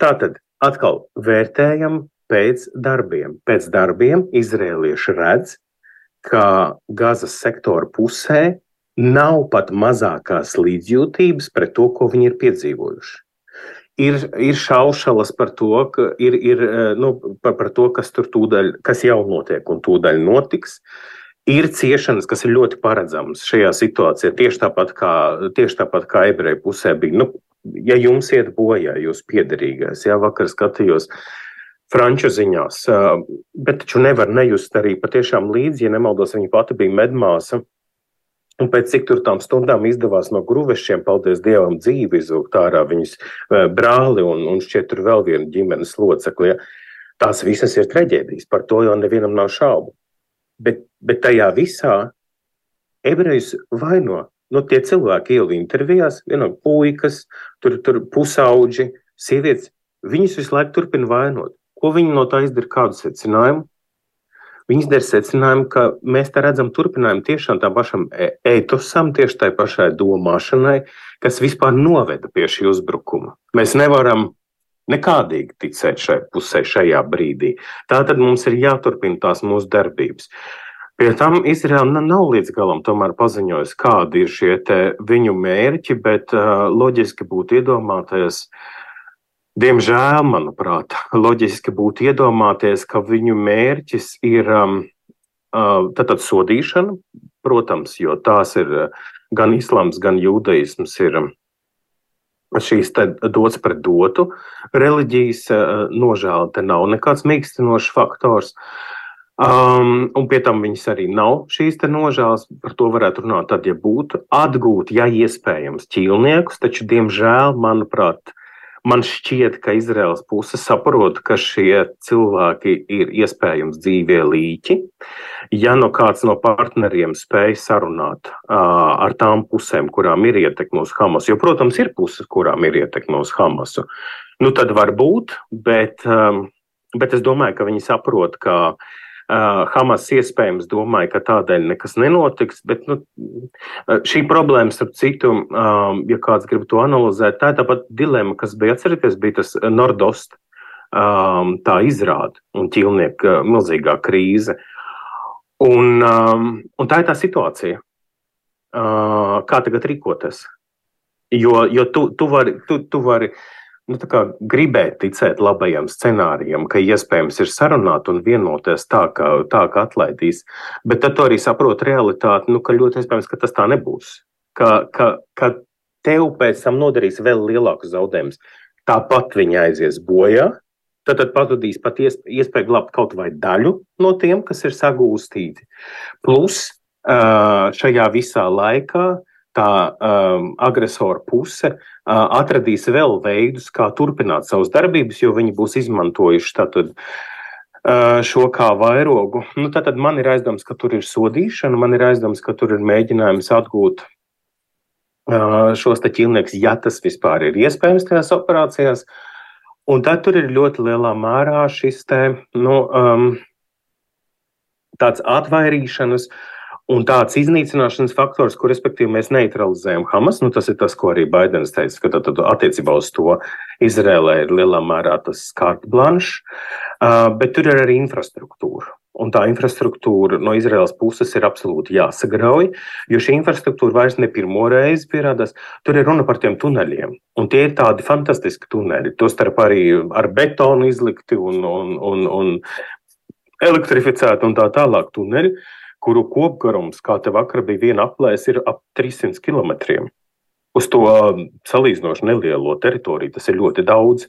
tā tad atkal vērtējam pēc darbiem. Pēc darbiem izrēlieši redz, ka Gazas sektora pusē nav pat mazākās līdzjūtības pret to, ko viņi ir piedzīvojuši. Ir, ir šaušalas par to, ka ir, ir nu, par, par to, kas tur tūdaļ, kas jau notiek un tūdaļ notiks. Ir ciešanas, kas ir ļoti paredzamas šajā situācijā, tieši tāpat kā, tieši tāpat kā ebreju pusē bija. Nu, ja jums iet bojā, jūs piederīgais, jā, vakar skatījos franču ziņās, bet taču nevar nejust arī patiešām līdzi, ja nemaldos, viņa pati bija medmāsa. Un pēc cik tur tām stundām izdevās no gruvešiem, paldies Dievam, dzīvi izvilkt ārā viņas brāli un, un šķiet tur vēl viena ģimenes locekli. Ja. Tās visas ir traģēdijas, par to jau nevienam nav šaubu. Bet, bet tajā visā ebrejus vaino. Nu, tie cilvēki ielu intervijās, vienalga puikas, tur, tur pusauģi, sievietes, viņus visu laiku turpina vainot. Ko viņi no tā izdara? Kādu secinājumu? Viņi izdara secinājumu, ka mēs te redzam turpinājumu tiešām tā pašam etosam, tieši tai pašai domāšanai, kas vispār noveda pie šī uzbrukuma. Mēs nevaram nekādīgi ticēt šai pusē šajā brīdī. Tā tad mums ir jāturpina tās mūsu darbības. Pie tam Izraela nav līdz galam paziņojusi, kādi ir šie viņu mērķi, bet uh, loģiski būtu iedomāties, diemžēl, manuprāt, [LAUGHS] loģiski būtu iedomāties, ka viņu mērķis ir um, uh, tātad sodīšana, protams, jo tās ir gan islāms, gan jūdaisms ir. Um, šīs dots pret dotu. Reliģijas nožēla te nav nekāds mīkstinošs faktors. Um, un pie tam viņas arī nav šīs nožēlas. Par to varētu runāt, tad, ja būtu atgūt, ja iespējams, ķīlniekus. Taču, diemžēl, manuprāt, Man šķiet, ka Izraels puse saprot, ka šie cilvēki ir iespējams dzīvie līķi. Ja no kāds no partneriem spēj sarunāt uh, ar tām pusēm, kurām ir ietekme uz Hamasu, jo, protams, ir puses, kurām ir ietekme uz Hamasu, nu tad var būt, bet, um, bet es domāju, ka viņi saprot, ka uh, Uh, Hamas iespējams domāja, ka tādēļ nekas nenotiks, bet nu, šī problēma, starp citu, um, ja kāds grib to analizēt, tā ir tāpat dilema, kas bija atcerieties, bija tas Nordost um, tā izrāda un ķilnieka milzīgā krīze. Un, um, un tā ir tā situācija, uh, kā tagad rīkoties. Jo, jo tu, tu vari, tu, tu vari uh, nu, gribēt ticēt labajam scenārijam, ka iespējams ir sarunāt un vienoties tā, ka, tā, ka atlaidīs. Bet tad arī saprot realitāti, nu, ka ļoti iespējams, ka tas tā nebūs. Ka, ka, ka tev pēc tam nodarīs vēl lielākus zaudējumus. Tāpat viņi aizies bojā. Tad, tad pazudīs pat iespēju glābt kaut vai daļu no tiem, kas ir sagūstīti. Plus šajā visā laikā tā um, agresora puse uh, atradīs vēl veidus, kā turpināt savas darbības, jo viņi būs izmantojuši tātad, uh, šo kā vairogu. Nu, tad man ir aizdoms, ka tur ir sodīšana, man ir aizdoms, ka tur ir mēģinājums atgūt uh, šos ķīlniekus, ja tas vispār ir iespējams tajās operācijās. Un tad tur ir ļoti lielā mērā šis te, nu, um, tāds atvairīšanas uh, Un tāds iznīcināšanas faktors, kur respektīvi mēs neutralizējam Hamas, nu, tas ir tas, ko arī Baidens teica, ka tad, tad attiecībā uz to Izrēlē ir lielā mērā tas kārta blanšs, uh, bet tur ir arī infrastruktūra. Un tā infrastruktūra no Izraels puses ir absolūti jāsagrauj, jo šī infrastruktūra vairs ne pirmo reizi pierādās. Tur ir runa par tiem tuneļiem. Un tie ir tādi fantastiski tuneļi. Tostarp arī ar betonu izlikti un, un, un, un elektrificēti un tā tālāk tuneļi. Uh, kuru kopgarums, kā te vakar bija viena aplēs, ir ap 300 km. Uz to um, salīdzinoši nelielo teritoriju tas ir ļoti daudz.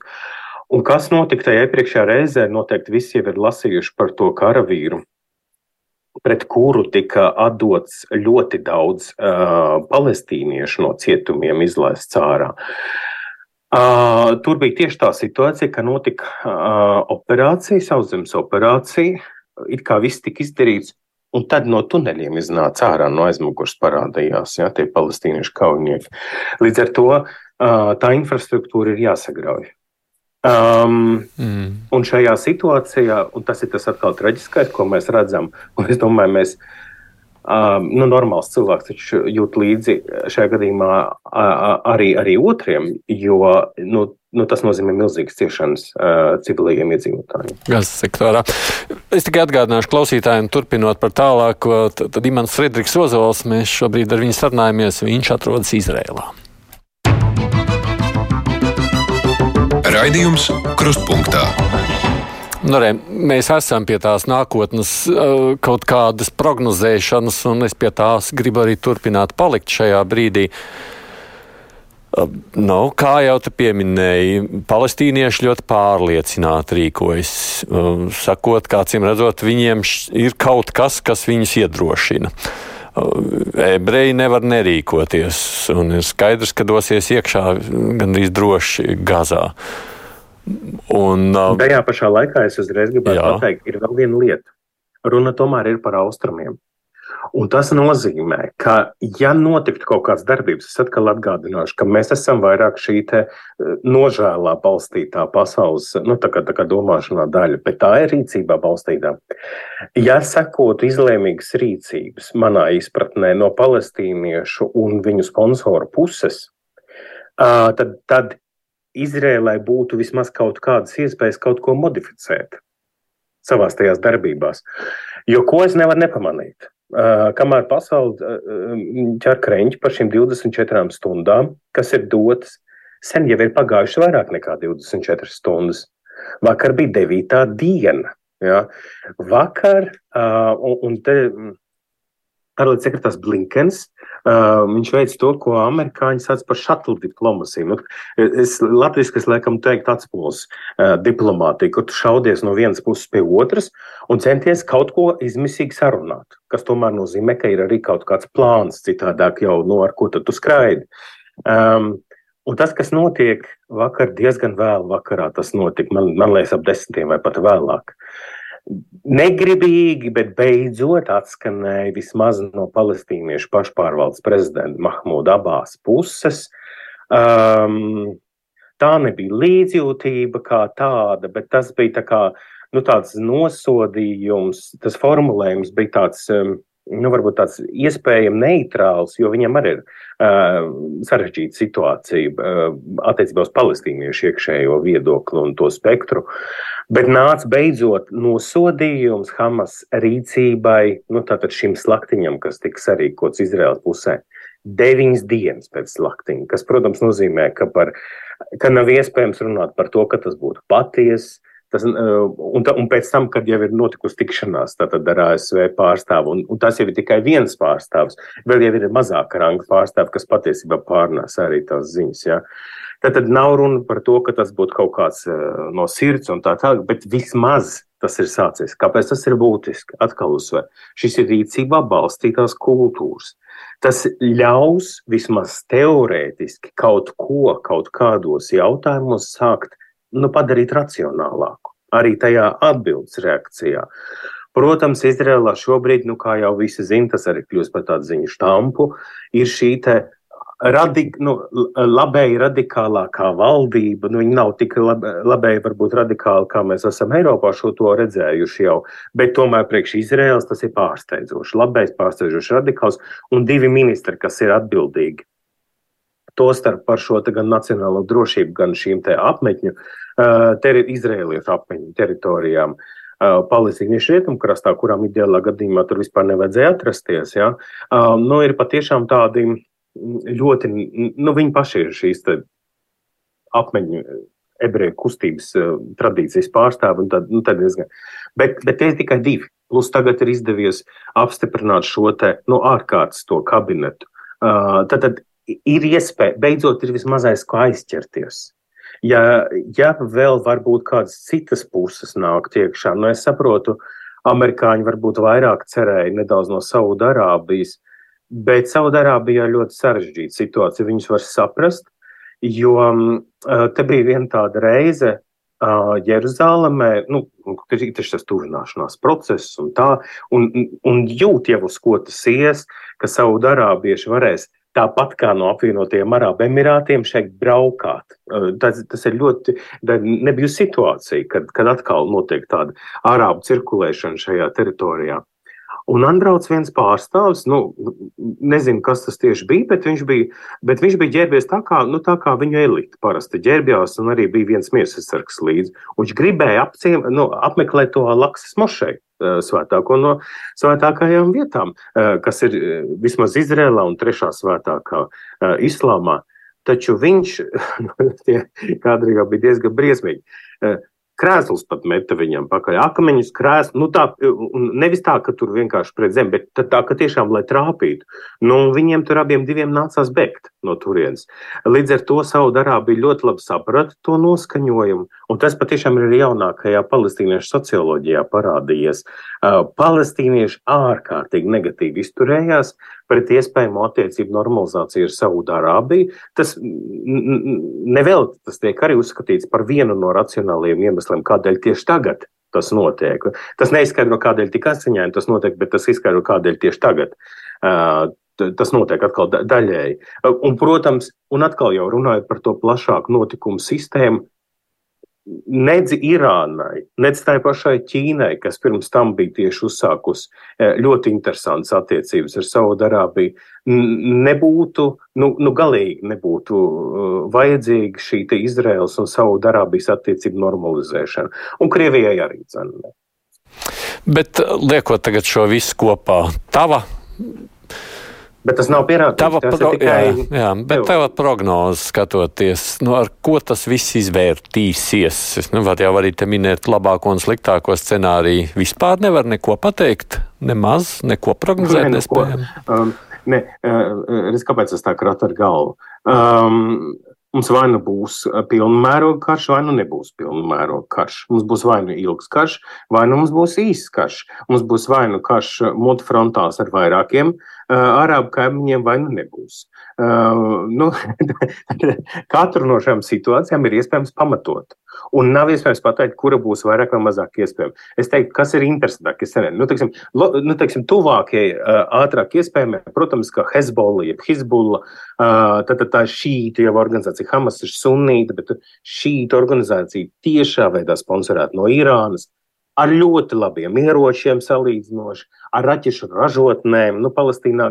Un kas notika tajā iepriekšējā reizē, noteikti visi jau ir lasījuši par to karavīru, pret kuru tika atdots ļoti daudz uh, palestīniešu no cietumiem izlaists ārā. Uh, tur bija tieši tā situācija, ka notika uh, operācija, sauszemes operācija. It kā viss tika izdarīts Un tad no tuneļiem iznāca ārā no aizmugures parādījās ja, tie palestīniešu kaujinieki. Līdz ar to tā infrastruktūra ir jāsagrauj. Um, mm. Un šajā situācijā, un tas ir tas atkal traģiskais, ko mēs redzam, un es domāju, mēs um, nu, normāls cilvēks taču jūt līdzi šajā gadījumā arī, arī otriem, jo nu, nu, tas nozīmē milzīgas ciešanas uh, civiliem iedzīvotājiem. Gazas sektorā. Es tikai atgādināšu klausītājiem, turpinot par tālāko, tad Imants Frederiks Ozols, mēs šobrīd ar viņu sarunājamies, viņš atrodas Izrēlā. Raidījums Krustpunktā. Nu, re, mēs esam pie tās nākotnes kaut kādas prognozēšanas, un es pie tās gribu arī turpināt palikt šajā brīdī. Uh, Nu, kā jau te pieminēji, palestīnieši ļoti pārliecināti rīkojas. Sakot, kācim redzot, viņiem ir kaut kas, kas viņus iedrošina. Ebreji nevar nerīkoties, un ir skaidrs, ka dosies iekšā gandrīz droši Gazā. Un, Tajā pašā laikā es uzreiz gribētu jā. pateikt, ir vēl viena lieta. Runa tomēr ir par austrumiem. Un tas nozīmē, ka, ja notiktu kaut kādas darbības, es atkal atgādināšu, ka mēs esam vairāk šī eh, nožēlā balstītā pasaules nu, tā kā, tā kā domāšanā daļa, bet tā ir rīcībā balstītā. Ja sekotu izlēmīgas rīcības, manā izpratnē, no palestīniešu un viņu sponsoru puses, tad, tad Izrēlai būtu vismaz kaut kādas iespējas kaut ko modificēt savās tajās darbībās. Jo ko es nevaru nepamanīt? Kamēr pasaule ķer kreņķi par šīm 24 stundām, kas ir dotas, sen jau ir pagājuši vairāk nekā 24 stundas. Vakar bija 9. diena. Ja? Vakar, un, un te ārlietu sekretārs Blinkens Uh, viņš veic to, ko amerikāņi sauc par shuttle diplomātiju. Nu, es latviešu laikam teiktu atspūles uh, diplomātiju, kur tu šaudies no vienas puses pie otras un centies kaut ko izmisīgi sarunāt, kas tomēr nozīmē, ka ir arī kaut kāds plāns, citādāk jau, no nu, ar ko tu skraidi. Um, Un tas, kas notiek vakar, diezgan vēlu vakarā, tas notika, man, man liekas, ap desmitiem vai pat vēlāk. Uh, Negribīgi, bet beidzot atskanēja vismaz no palestīniešu pašpārvaldes prezidenta Mahmuda Abās puses. Um, tā nebija līdzjūtība kā tāda, bet tas bija tā kā, nu, tāds nosodījums. Tas formulējums bija tāds. Um, nu, varbūt tāds iespējami neitrāls, jo viņam arī ir uh, sarežģīta situācija uh, attiecībā uz palestīniešu iekšējo viedokli un to spektru. Bet nāca beidzot nosodījums Hamas rīcībai, nu, tātad šim slaktiņam, kas tika sarīkots Izraēlas pusē. Deviņas dienas pēc slaktiņa, kas, protams, nozīmē, ka, par, ka nav iespējams runāt par to, ka tas būtu patiesa, Tas, uh, un, ta, un pēc tam, kad jau ir notikusi tikšanās ar ASV pārstāvu, un, un tas jau ir tikai viens pārstāvs, vēl jau ir mazāka ranga pārstāvja, kas patiesībā pārnēs arī tās ziņas. Ja? Tad, tad nav runa par to, ka tas būtu kaut kāds uh, no sirds un tā tālāk, bet vismaz tas ir sācies. Kāpēc tas ir būtiski? Atkal uzsver, šis ir rīcībā balstītās kultūras. Tas ļaus vismaz teorētiski kaut ko, kaut kādos jautājumos sākt nu, padarīt racionālāku, arī tajā atbildes reakcijā. Protams, Izrēlā šobrīd, nu, kā jau visi zina, tas arī kļūst par tādu ziņu štampu, ir šī radik, nu, labēji radikālākā valdība. Nu, viņa nav tik lab, labēji, varbūt radikāla, kā mēs esam Eiropā šo to redzējuši jau, bet tomēr priekš Izraels tas ir pārsteidzoši. Labējs, pārsteidzoši radikāls un divi ministri, kas ir atbildīgi. Tostarp par šo gan nacionālo drošību, gan šīm apmetņu teri, izrēliešu apmeņu teritorijām. Palestīniešu rietumkrastā, kurām ideālā gadījumā tur vispār nevajadzēja atrasties. Ja? Nu, ir patiešām tādi ļoti, nu, viņi paši ir šīs apmeņu ebreju kustības tradīcijas pārstāvi. Tad, nu, tad diezgan. bet, bet tie ir tikai divi. Plus tagad ir izdevies apstiprināt šo te, nu, ārkārtas to kabinetu. Uh, tad, tad ir iespēja, beidzot, ir vismazais, ko aizķerties. Ja, ja vēl varbūt kādas citas puses nāk iekšā, nu es saprotu, amerikāņi varbūt vairāk cerēja nedaudz no Saudārābijas, bet Saudārābijā ļoti sarežģīta situācija. Viņus var saprast, jo te bija viena tāda reize, Jeruzalemē, nu, ir tas tuvināšanās process un tā, un, un jūt jau uz ko tas ies, ka Saudārābieši varēs Tāpat kā no apvienotajiem Arābu Emirātiem šeit braukāt. Tas, tas ir ļoti nebija situācija, kad, kad atkal notiek tāda arābu cirkulēšana šajā teritorijā. Un atbrauc viens pārstāvis, nu, nezinu, kas tas tieši bija, bet viņš bija, bet viņš bija ģērbies tā kā, nu, tā kā viņu elite parasti ģērbjās, un arī bija viens miesas sargs līdzi. Viņš gribēja apciem, nu, apmeklēt to Laksas mošeju. Eh, svētāko no svētākajām vietām, eh, kas ir eh, vismaz Izrēlā un trešā svētākā islāmā. Taču viņš [LAUGHS] kādreiz bija diezgan briesmīgi. Krēsls pat meta viņam pakaļ. Akmeņus, krēslu. Nu tā, nevis tā, ka tur vienkārši pret zemi, bet tā, ka tiešām, lai trāpītu. Nu, viņiem tur abiem diviem nācās bēgt no turienes. Līdz ar to Saudārābija ļoti labi saprata to noskaņojumu. Un tas patiešām ir jaunākajā palestīniešu socioloģijā parādījies. Palestīnieši ārkārtīgi negatīvi izturējās pret iespējamo attiecību normalizāciju ar Saudārābiju. Tas nevēl tas tiek arī uzskatīts par vienu no racionālajiem iemesliem, kādēļ tieši tagad tas notiek. Tas neizskaidro, kādēļ tik asiņaini tas notiek, bet tas izskaidro, kādēļ tieši tagad. Uh, tas notiek atkal daļēji. Un, protams, un atkal jau runājot par to plašāku notikumu sistēmu, Nedz Irānai, nedz tai pašai Ķīnai, kas pirms tam bija tieši uzsākusi ļoti interesantas attiecības ar Saudārābiju, nebūtu, nu, nu galīgi nebūtu vajadzīga šī Izraels un Saudārābijas attiecību normalizēšana. Un Krievijai arī dzenē. Bet liekot tagad šo visu kopā, tava Bet tas nav pierādīts. Tava pro, tikai... jā, jā, bet tava prognoze skatoties, nu, ar ko tas viss izvērtīsies? Es nevaru jau arī te minēt labāko un sliktāko scenāriju. Vispār nevar neko pateikt, nemaz neko prognozēt ne, nespējam. Um, ne, uh, es kāpēc es tā kratu ar galvu? Um, Mums vai nu būs pilna mēroga karš, vai nu nebūs pilna mēroga karš. Mums būs vai nu ilgs karš, vai nu mums būs īsts karš. Mums būs vai nu karš multifrontās ar vairākiem uh, arābu kaimiņiem, vai nu nebūs. Uh, nu, [LAUGHS] katru no šīm situācijām ir iespējams pamatot. Un nav iespējams pateikt, kura būs vairāk vai mazāk iespējama. Es teiktu, kas ir interesantāk. Nu, teiksim, lo, nu, teiksim, tuvākie, ātrāk iespējami, protams, ka Hezbollah, jeb Hizbullah, tad, tad tā ir šīta jau organizācija, Hamas ir sunīta, bet šīta organizācija tiešā veidā sponsorēta no Irānas ar ļoti labiem ieročiem salīdzinoši, ar raķešu ražotnēm. Nu, Palestīnā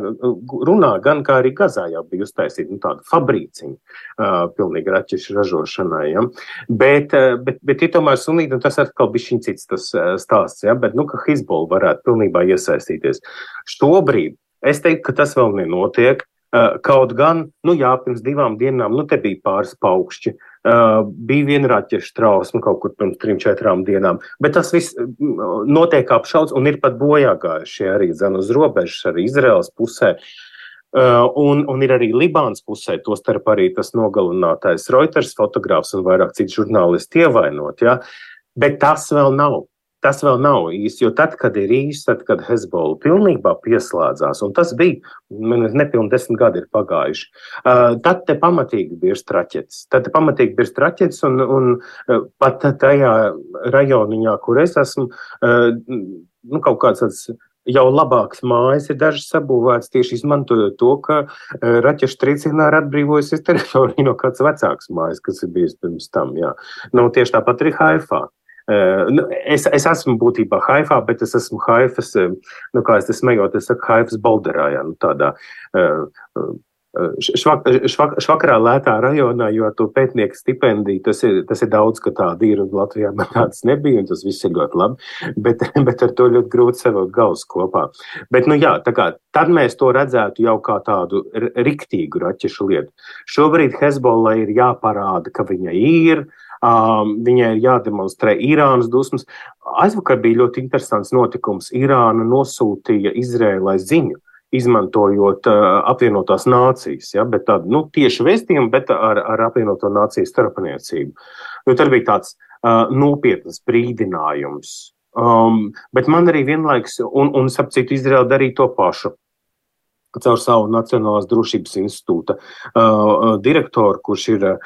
runā gan kā arī Gazā jau bija uztaisīta nu, tāda fabrīciņa, uh, pilnīgi raķešu ražošanai. Ja? Bet, uh, bet, bet ir tomēr sunīti, un tas atkal bija šī cits tas uh, stāsts, ja? bet, nu, ka Hizbola varētu pilnībā iesaistīties. Šobrīd es teiktu, ka tas vēl nenotiek. Kaut gan, nu jā, pirms divām dienām, nu te bija pāris paukšķi, Uh, bija viena raķešu trausma kaut kur pirms trim, četrām dienām, bet tas viss notiek apšauts un ir pat bojā gājušie arī zem uz robežas, arī Izraels pusē. Uh, un, un ir arī Libānas pusē, tostarp arī tas nogalinātais Reuters fotogrāfs un vairāk citu žurnālisti ievainot. Ja? Bet tas vēl nav Tas vēl nav īsti, jo tad, kad ir īsti, tad, kad Hezbollah pilnībā pieslēdzās, un tas bija, man nepilni desmit gadi ir pagājuši, uh, tad te pamatīgi birst raķetes. Tad pamatīgi birst raķetes, un, un uh, pat tajā rajoniņā, kur es esmu, uh, nu, kaut kāds tāds jau labāks mājas ir dažas sabūvētas tieši izmantojot to, ka raķešu triecienā ir atbrīvojusies teritorija no kāds vecāks mājas, kas ir bijis pirms tam. Jā. Nu, tieši tāpat arī Haifā. Nu, es, es esmu būtībā Haifā, bet es esmu Haifas, nu, kā es te smējot, es saku Haifas Bolderā, jā, nu, tādā švak, švak, švakarā lētā rajonā, jo to pētnieku stipendiju tas ir, tas ir daudz, ka tāda ir, Latvijā man tādas nebija, un tas viss ir ļoti labi, bet, [LAUGHS] bet ar to ļoti grūti sevot galus kopā. Bet, nu jā, kā tad mēs to redzētu jau kā tādu riktīgu raķešu lietu. Šobrīd Hezbollah ir jāparāda, ka viņa ir, uh, Um, viņai ir jādemonstrē Irānas dusmas. Aizvakar bija ļoti interesants notikums. Irāna nosūtīja Izrēlai ziņu, izmantojot uh, apvienotās nācijas, ja, bet tādu nu, tieši vēstījumu, bet ar, ar apvienoto nāciju starpniecību. Jo tad bija tāds uh, nopietns brīdinājums. Um, bet man arī vienlaikus, un, un sapcīt, Izraela darīja to pašu caur savu Nacionālās drošības institūta uh, uh direktoru, kurš ir uh,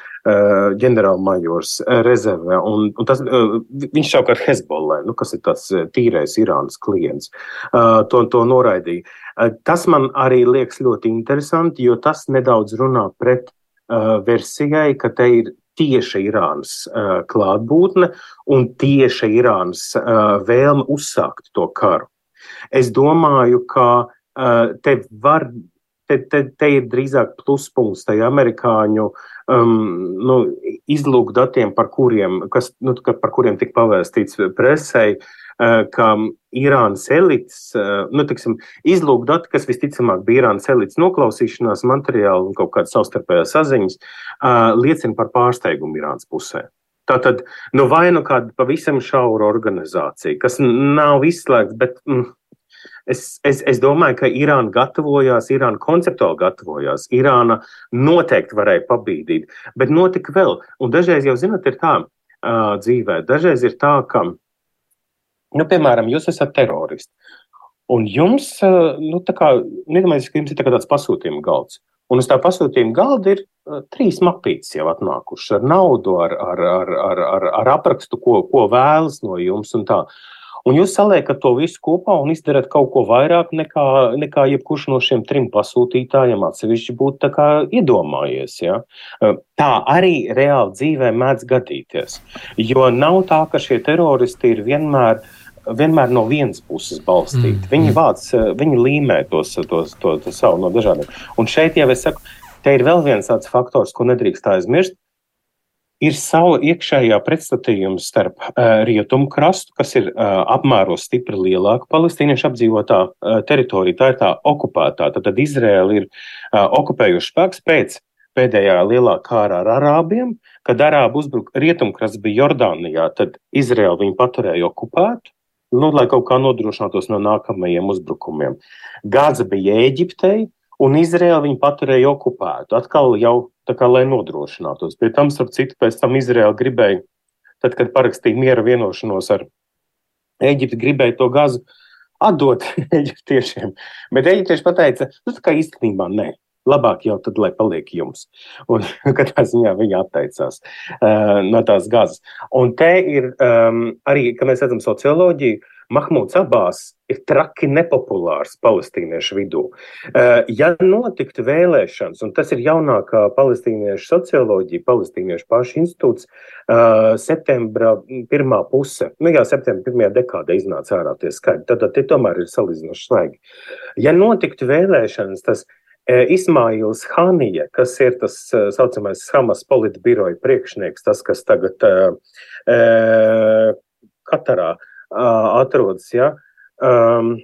ģenerālmajors uh, rezervē. Un, un tas, uh, viņš savukārt Hezbollah, nu, kas ir tāds uh, tīrais Irānas klients, uh, to, to noraidīja. Uh, tas man arī liekas ļoti interesanti, jo tas nedaudz runā pret uh, versijai, ka te ir tieša Irānas uh, klātbūtne un tieša Irānas uh, vēlme uzsākt to karu. Es domāju, ka uh, te var. Te, te, te ir drīzāk pluspunkts tai amerikāņu um, nu, izlūkdatiem, par kuriem, kas, nu, par kuriem tika pavēstīts presē, uh, ka Irānas elites, uh, nu, tiksim, izlūkdati, kas visticamāk bija Irānas elites noklausīšanās materiāli un kaut kādas savstarpējās saziņas, uh, liecina par pārsteigumu Irānas pusē. Tātad, nu, vai nu kāda pavisam šaura organizācija, kas nav izslēgta, bet. Mm, Es, es, es domāju, ka Irāna gatavojās, Irāna konceptuāli gatavojās. Irāna noteikti varēja pabīdīt, bet notika vēl. Un dažreiz jau, zinat, ir tā uh, dzīvē, dažreiz ir tā, ka, nu, piemēram, jūs esat teroristi. Un jums, uh, nu, tā kā, nedomājiet, ka jums ir tā tāds pasūtījuma galds. Un uz tā pasūtījuma galda ir uh, trīs mapītes jau atnākušas ar naudu, ar, ar, ar, ar, ar, ar aprakstu, ko, ko vēlas no jums. Un, tā. Un jūs saliekat to visu kopā un izdarat kaut ko vairāk nekā, nekā jebkurš no šiem trim pasūtītājiem atsevišķi būtu iedomājies. Ja? Uh, tā arī reāli dzīvē mēdz gadīties. Jo nav tā, ka šie teroristi ir vienmēr vienmēr no vienas puses balstīti. Mm. Viņi vāc, viņi līmē tos, tos, to, to savu no dažādiem. Un šeit jau es saku, te ir vēl viens tāds faktors, ko nedrīkst aizmirst. Ir sava iekšējā pretstatījuma starp uh, rietumu krastu, kas ir uh, apmēros stipri lielāka palestīniešu apdzīvotā uh, teritorija. Tā ir tā okupētā. Tad, tad Izraela ir uh, okupējuši spēks pēc pēdējā lielā kārā ar arābiem, kad arābu uzbruka rietumkrasts bija Jordānijā, tad Izraela viņu paturēja okupētu nu, lai kaut kā nodrošinātos no nākamajiem uzbrukumiem. Gāza bija Eģiptei, un Izraela viņu paturēja okupētu. Atkal jau tā kā lai nodrošinātos. Pie tam, starp citu, pēc tam Izraela gribēja, tad, kad parakstīja miera vienošanos ar Eģipti, gribēja to gāzu atdot [LAUGHS] eģiptiešiem. Bet eģiptieši pateica, nu, tā kā īstenībā nē labāk jau tad, lai paliek jums. [LAUGHS] Un katrā ziņā viņa atteicās uh, no tās gazas. Un te ir um, arī, kad mēs redzam socioloģiju, Mahmuds Abbās ir traki nepopulārs palestīniešu vidū. Uh, ja notiktu vēlēšanas, un tas ir jaunākā palestīniešu socioloģija, palestīniešu pašu institūts, uh, septembra pirmā puse, nu jā, septembra pirmajā dekādē iznāca ārā tie skaļi, tad, tad tie tomēr ir salīdzinoši svaigi. Ja notiktu vēlēšanas, tas E, Ismails Hanija, kas ir tas tā saucamais Hamas politbiroja priekšnieks, tas, kas tagad uh, Katarā uh, atrodas, ja, um,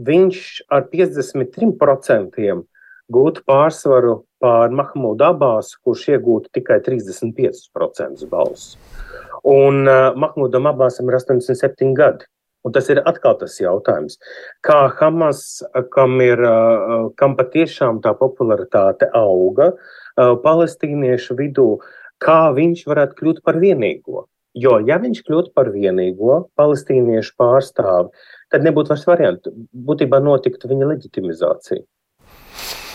viņš ar 53% gūtu pārsvaru pār Mahmudu Abāsu, kurš iegūtu tikai 35% balsu. Un uh, Mahmudam Abāsam ir 87 gadi. Un tas ir atkal tas jautājums, kā Hamas, kam, ir, kam patiešām tā popularitāte auga palestīniešu vidū, kā viņš varētu kļūt par vienīgo. Jo, ja viņš kļūtu par vienīgo palestīniešu pārstāvi, tad nebūtu vairs variantu. Būtībā notiktu viņa leģitimizācija.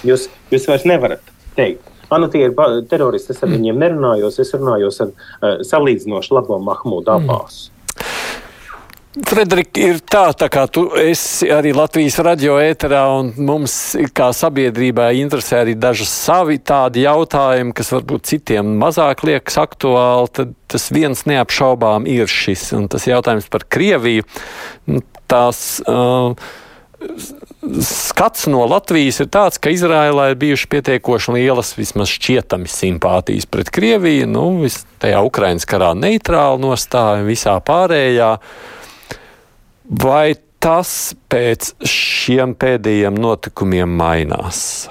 Jūs, jūs vairs nevarat teikt, ah, nu tie ir teroristi, es ar viņiem nerunājos, es runājos ar uh, salīdzinoši labo Mahmudu Abbāsu. Mm. Frederika, ir tā, tā kā tu esi arī Latvijas radio ēterā, un mums kā sabiedrībai interesē arī daži savi tādi jautājumi, kas varbūt citiem mazāk liekas aktuāli, tad tas viens neapšaubām ir šis, un tas jautājums par Krieviju. Nu, tās, uh, skats no Latvijas ir tāds, ka Izrēlā ir bijušas pietiekoši lielas, vismaz šķietami simpātijas pret Krieviju, nu, tajā Ukrainas karā neitrāla nostāja, visā pārējā. Vai tas pēc šiem pēdējiem notikumiem mainās?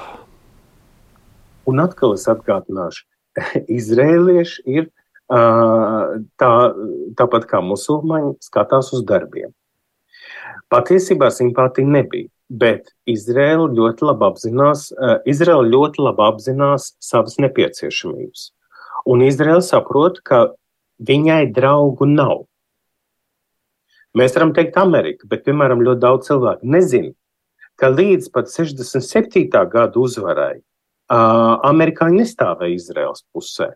Un atkal es atgādināšu, [LAUGHS] izrēlieši ir tā, tāpat kā musulmaņi, skatās uz darbiem. Patiesībā simpātija nebija, bet Izraela ļoti labi apzinās, Izraela ļoti labi apzinās savas nepieciešamības. Un Izraela saprot, ka viņai draugu nav. Mēs varam teikt, Amerika, bet, piemēram, ļoti daudz cilvēku nezina, ka līdz pat 67. gada uzvarai uh, amerikāņi nestāvēja Izraels pusē.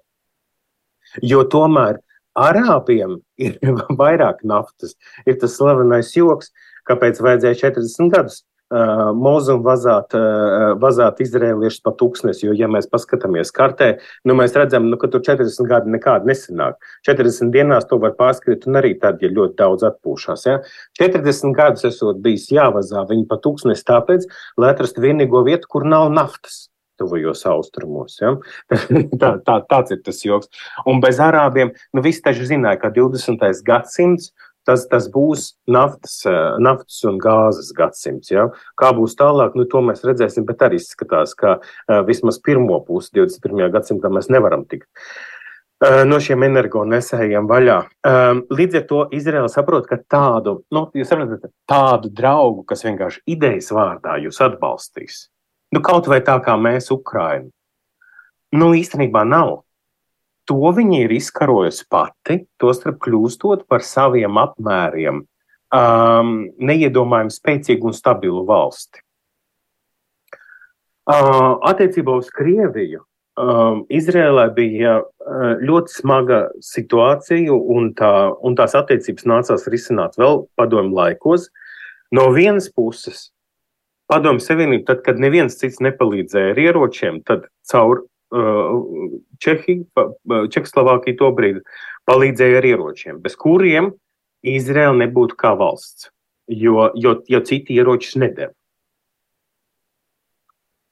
Jo tomēr arābiem ir [LAUGHS] vairāk naftas. Ir tas slavenais joks, kāpēc vajadzēja 40 gadus uh, mūzu vazāt, uh, vazāt izrēliešus pa tūkstnesi, jo, ja mēs paskatāmies kartē, nu, mēs redzam, nu, ka tur 40 gadi nekādi nesanāk. 40 dienās to var pārskriet, un arī tad, ja ļoti daudz atpūšās. Ja? 40 gadus esot bijis jāvazā viņi pa tūkstnesi tāpēc, lai atrastu vienīgo vietu, kur nav naftas tuvajos austrumos. Ja? [LAUGHS] tā, tā, tāds ir tas joks. Un bez arābiem, nu, visi taču zināja, ka 20. gadsimts tas, tas būs naftas, eh, naftas un gāzes gadsimts. Ja? Kā būs tālāk, nu, to mēs redzēsim, bet arī izskatās, ka uh, vismaz pirmo pusi 21. gadsimtā mēs nevaram tikt uh, no šiem energonesējiem vaļā. Um, līdz ar to Izraela saprot, ka tādu, nu, saprotat, tādu draugu, kas vienkārši idejas vārdā jūs atbalstīs, nu, kaut vai tā kā mēs Ukrainu, nu, īstenībā nav. To viņa ir izkarojusi pati, tostarp kļūstot par saviem apmēriem um, neiedomājami spēcīgu un stabilu valsti. Attiecībā uz Krieviju. Izrēlē bija ļoti smaga situācija, un, tā, un tās attiecības nācās risināt vēl padomu laikos. No vienas puses, padomu savienība, tad, kad neviens cits nepalīdzēja ar ieročiem, tad caur uh, Čehiju, Čehoslovākiju to brīdi palīdzēja ar ieročiem, bez kuriem Izraela nebūtu kā valsts, jo, jo, jo citi ieročus nedēļ.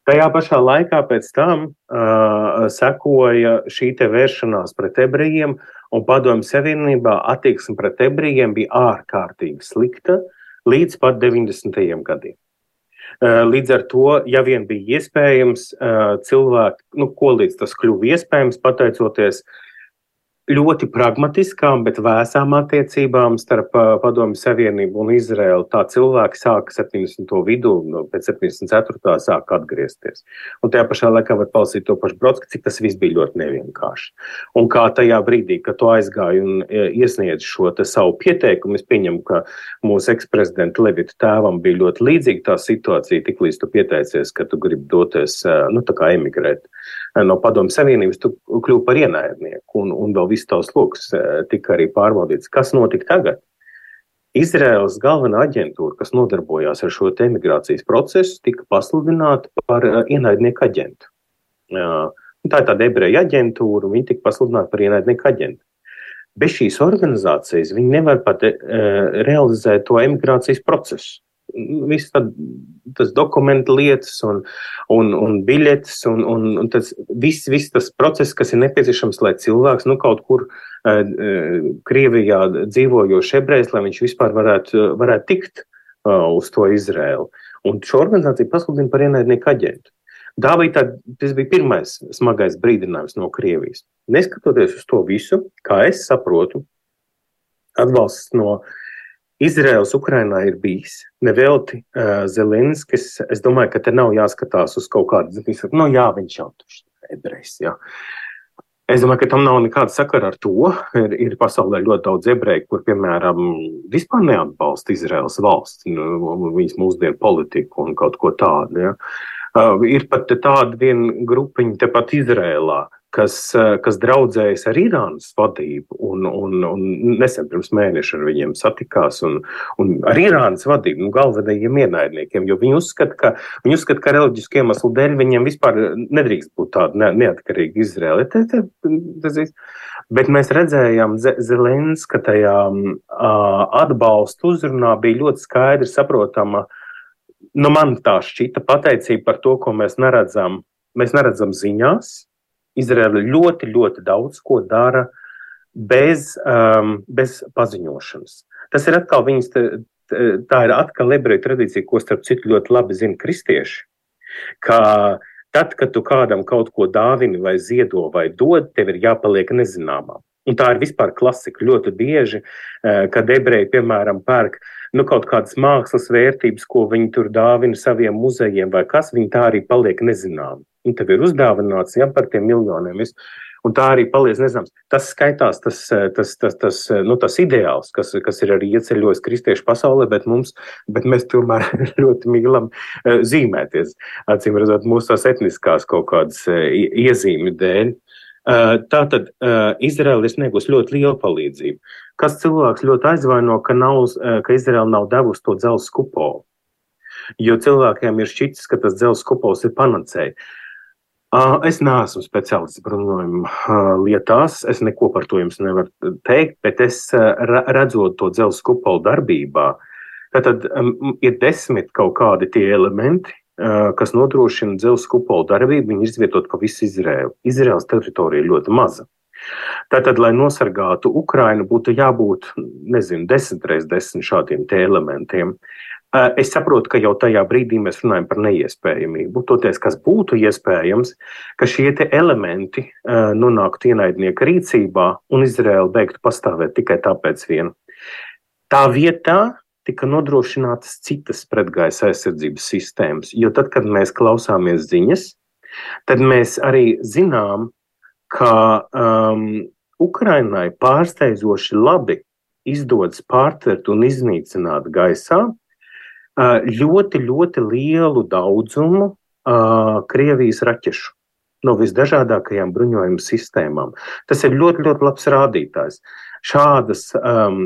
Tajā pašā laikā pēc tam uh, sekoja šī vēršanās pret ebrejiem, un padomju savienībā attieksme pret ebrejiem bija ārkārtīgi slikta līdz pat 90. gadiem. Uh, līdz ar to, ja vien bija iespējams, uh, cilvēki, nu, ko līdz tas kļuva iespējams, pateicoties uh, ļoti pragmatiskām, bet vēsām attiecībām starp Padomju Savienību un Izraēlu. Tā cilvēki sāka 70. vidū, no, pēc 74. sāka atgriezties. Un tajā pašā laikā var palasīt to pašu Brodsku, cik tas viss bija ļoti nevienkārši. Un kā tajā brīdī, kad tu aizgāji un iesniedz šo savu pieteikumu, es pieņemu, ka mūsu eksprezidenta Levita tēvam bija ļoti līdzīga tā situācija, tiklīdz tu pieteicies, ka tu gribi doties, nu, tā kā emigrēt no Padomju Savienības, tu kļūsi par ienaidnieku un, un vēl viss tavs lokus eh, tika arī pārbaudīts. Kas notika tagad? Izraels galvenā aģentūra, kas nodarbojās ar šo emigrācijas procesu, tika pasludināta par eh, ienaidnieku aģentu. Tā ir tāda ebreja aģentūra, un viņi tika pasludināti par ienaidnieku aģentu. Bez šīs organizācijas viņi nevar pat uh, realizēt to emigrācijas procesu viss tas dokumentu lietas un, un, un biļetes un, un, un tas viss, viss tas process, kas ir nepieciešams, lai cilvēks nu, kaut kur uh, Krievijā dzīvojošs ebrejs, lai viņš vispār varētu, varētu tikt uh, uz to Izrēlu. Un šo organizāciju pasludina par ienaidnieku aģentu. Tā bija tā, tas bija pirmais smagais brīdinājums no Krievijas. Neskatoties uz to visu, kā es saprotu, atbalsts no uh, Izraels Ukrainā ir bijis. Nevelti uh, Zelenskis, es domāju, ka te nav jāskatās uz kaut kādu, nu jā, viņš jau tur ir ebrejs. Jā. Es domāju, ka tam nav nekāda sakara ar to. Ir, ir pasaulē ļoti daudz ebreju, kur, piemēram, vispār neatbalsta Izraels valsts, nu, viņas mūsdienu politiku un kaut ko tādu. Ja. Uh, ir pat tāda viena grupiņa tepat Izrēlā, kas, eh, kas draudzējas ar Irānas vadību, un, un, un nesen pirms mēneša ar viņiem satikās, un, un ar Irānas vadību, nu, galvenajiem ienaidniekiem, jo viņi uzskata, ka, viņi uzskata, ka reliģisku iemeslu dēļ viņiem vispār nedrīkst būt tāda ne, neatkarīga Izraela. Bet mēs redzējām, Zelenska tajā atbalsta uzrunā bija ļoti skaidri saprotama. Nu, man tā šķita pateicība par to, ko mēs neredzam. Mēs neredzam ziņās, Izraela ļoti, ļoti daudz ko dara bez, um, bez paziņošanas. Tas ir atkal viņas, tā ir atkal ebreju tradīcija, ko starp citu ļoti labi zina kristieši. Ka tad, kad tu kādam kaut ko dāvini vai ziedo vai dod, tev ir jāpaliek nezināmā. Un tā ir vispār klasika. Ļoti bieži, eh, kad ebreji, piemēram, pērk nu, kaut kādas mākslas vērtības, ko viņi tur dāvina saviem muzejiem, vai kas, viņi tā arī paliek nezināmi. Un tev ir uzdāvināts ja, par tiem miljoniem. Visu. Un tā arī paliek nezināms. Tas skaitās tas, tas, tas, tas, nu, tas ideāls, kas, kas ir arī ieceļojis kristiešu pasaulē, bet, mums, bet mēs tomēr [LAUGHS] ļoti mīlam eh, zīmēties. Acīm redzot, mūsu tās etniskās kaut kādas eh, iezīmi dēļ. Eh, tā tad Izraela ir sniegusi ļoti lielu palīdzību. Kas cilvēks ļoti aizvaino, ka, nav, ka Izraela nav devusi to dzelzceļa kupolu. Jo cilvēkiem ir šķitis, ka tas dzelzceļa kupols ir panacēja. Es neesmu speciālists bruņojuma lietās, es neko par to jums nevaru teikt, bet es redzot to dzelzceļa kupolu darbībā, tad ir desmit kaut kādi tie elementi, kas nodrošina dzelzceļa kupolu darbību. Viņi ir izvietoti pa visu Izraēlu. Izraēlas teritorija ir ļoti maza. Tātad, lai nosargātu Ukrainu, būtu jābūt, nezinu, desmit reizes desmit šādiem elementiem. Eh, es saprotu, ka jau tajā brīdī mēs runājam par neiespējamību. Toties, kas būtu iespējams, ka šie elementi uh, nonāktu ienaidnieka rīcībā un Izraela beigtu pastāvēt tikai tāpēc vien. Tā vietā tika nodrošinātas citas pretgaisa aizsardzības sistēmas, jo tad, kad mēs klausāmies ziņas, tad mēs arī zinām, ka um, Ukrainai pārsteidzoši labi izdodas pārtvert un iznīcināt gaisā ļoti, ļoti lielu daudzumu Krievijas raķešu no visdažādākajām bruņojuma sistēmām. Tas ir ļoti, ļoti labs rādītājs. Šādas um,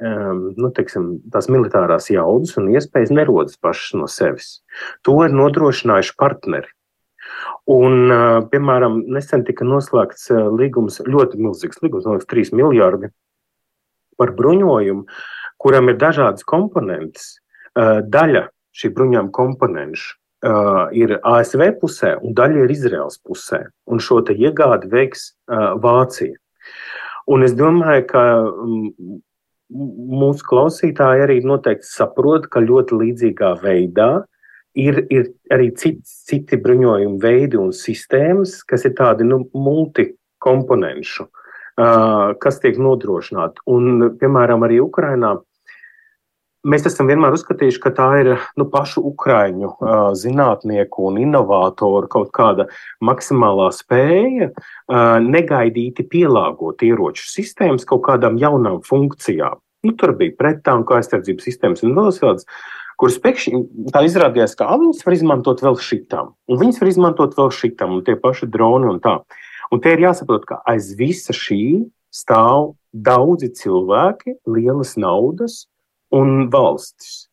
um, nu, teiksim, militārās jaudas un iespējas nerodas pašas no sevis. To ir nodrošinājuši partneri. Un, piemēram, nesen tika noslēgts līgums, ļoti milzīgs līgums, no 3 miljardi par bruņojumu, kuram ir dažādas komponentes. Uh, daļa šī bruņojuma komponentu uh, ir ASV pusē, un daļa ir Izraels pusē. Un šo iegādi veiks uh, Vācija. Un es domāju, ka um, mūsu klausītāji arī noteikti saprot, ka ļoti līdzīgā veidā ir, ir arī citi, citi bruņojumu veidi un sistēmas, kas ir tādi nu, multikomponenšu, uh, kas tiek nodrošināti. Un, piemēram, arī Ukrainā Mēs esam vienmēr uzskatījuši, ka tā ir nu, pašu ukraiņu zinātnieku un inovātoru kaut kāda maksimālā spēja negaidīti pielāgot ieroču sistēmas kaut kādām jaunām funkcijām. Nu, tur bija prettanku aizsardzības sistēmas un vēl kādas, kuras pēkšņi tā izrādījās, ka viņas var izmantot vēl šitam, un viņas var izmantot vēl šitam, un tie paši droni un tā. Un te ir jāsaprot, ka aiz visa šī stāv daudzi cilvēki, lielas naudas un valstis.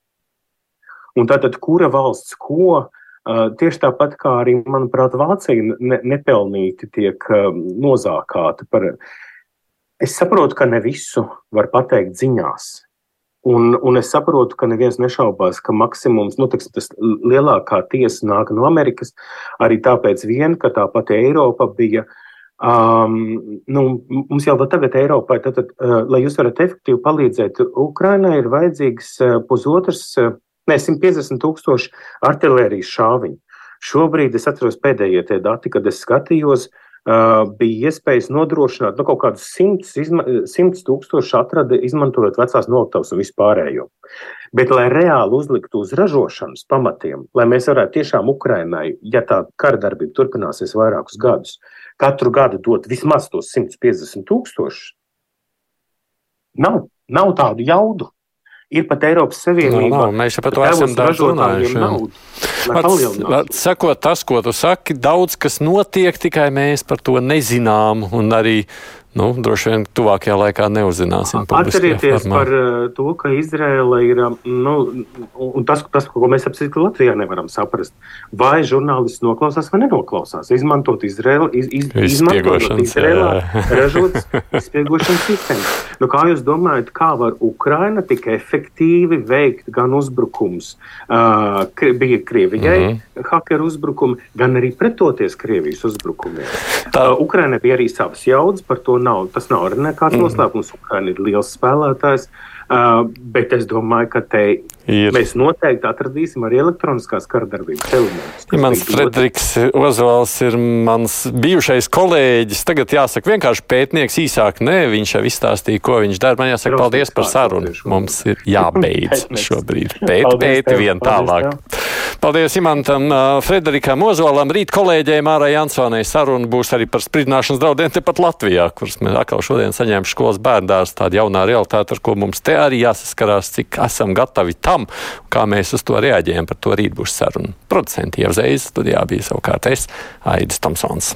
Un tātad, kura valsts ko? Tieši tāpat kā arī, manuprāt, Vācija ne, nepelnīti tiek nozākāta par. Es saprotu, ka ne visu var pateikt ziņās. Un, un es saprotu, ka neviens nešaubās, ka maksimums, nu, tiksim, tas lielākā tiesa nāk no Amerikas, arī tāpēc vien, ka tā pati Eiropa bija uh, Um, nu, mums jau tagad Eiropai, tad, tad, uh, lai jūs varat efektīvi palīdzēt Ukrainai, ir vajadzīgs uh, pusotrs, uh, ne 150 tūkstoši artilērijas šāviņu. Šobrīd es atceros pēdējie tie dati, kad es skatījos, uh, bija iespējas nodrošināt nu, kaut kādus simtus, simtus tūkstošus atradi, izmantojot vecās noliktavas un vispārējo. Bet, lai reāli uzliktu uz ražošanas pamatiem, lai mēs varētu tiešām Ukrainai, ja tā kara darbība turpināsies vairākus gadus, uh, katru gadu dot vismaz tos 150 tūkstošus, nav, nav tādu jaudu. Ir pat Eiropas Savienība. No, nav, mēs jau par to esam daudz runājuši. Sakot tas, ko tu saki, daudz kas notiek, tikai mēs par to nezinām. Un arī Nu, droši vien tuvākajā laikā neuzzināsim. Atcerieties par uh, to, ka Izraela ir, um, nu, un tas, tas, ko mēs apsīti Latvijā nevaram saprast, vai žurnālists noklausās vai nenoklausās. Izmantot Izraelu, iz, iz, izmantot Izraelā ražotas izspiegošanas sistēmas. Nu, kā jūs domājat, kā var Ukraina tik efektīvi veikt gan uzbrukums, uh, bija Krievijai mm -hmm. hakeru uzbrukumi, gan arī pretoties Krievijas uzbrukumiem? Tā. Uh, Ukraina bija arī savas jaudas par to nav, tas nav nekāds mm. noslēpums. Ukraina ir liels spēlētājs, uh, bet es domāju, ka te ir. mēs noteikti atradīsim arī elektroniskās karadarbības elementus. Ja mans Frederiks Ozvals ir mans bijušais kolēģis, tagad jāsaka vienkārši pētnieks īsāk. Nē, viņš jau izstāstīja, ko viņš dara. Man jāsaka paldies par sarunu. Mums ir jābeidz [LAUGHS] šobrīd. [LAUGHS] Pēt, pēti vien tālāk. Paldies Imantam, Frederikam Ozvalam, rīt kolēģiem Ārā Jansonai saruna būs arī par spridināšanas draudiem tepat Latvijā, kuras mēs atkal šodien saņēmām skolas bērndārs, tāda jaunā realitāte, ar ko mums te arī jāsaskarās, cik esam gatavi tam, kā mēs uz to reaģējam. Par to rīt būs saruna. Producenti jau uzreiz studijā bija savukārt es, Aidis Tomsons.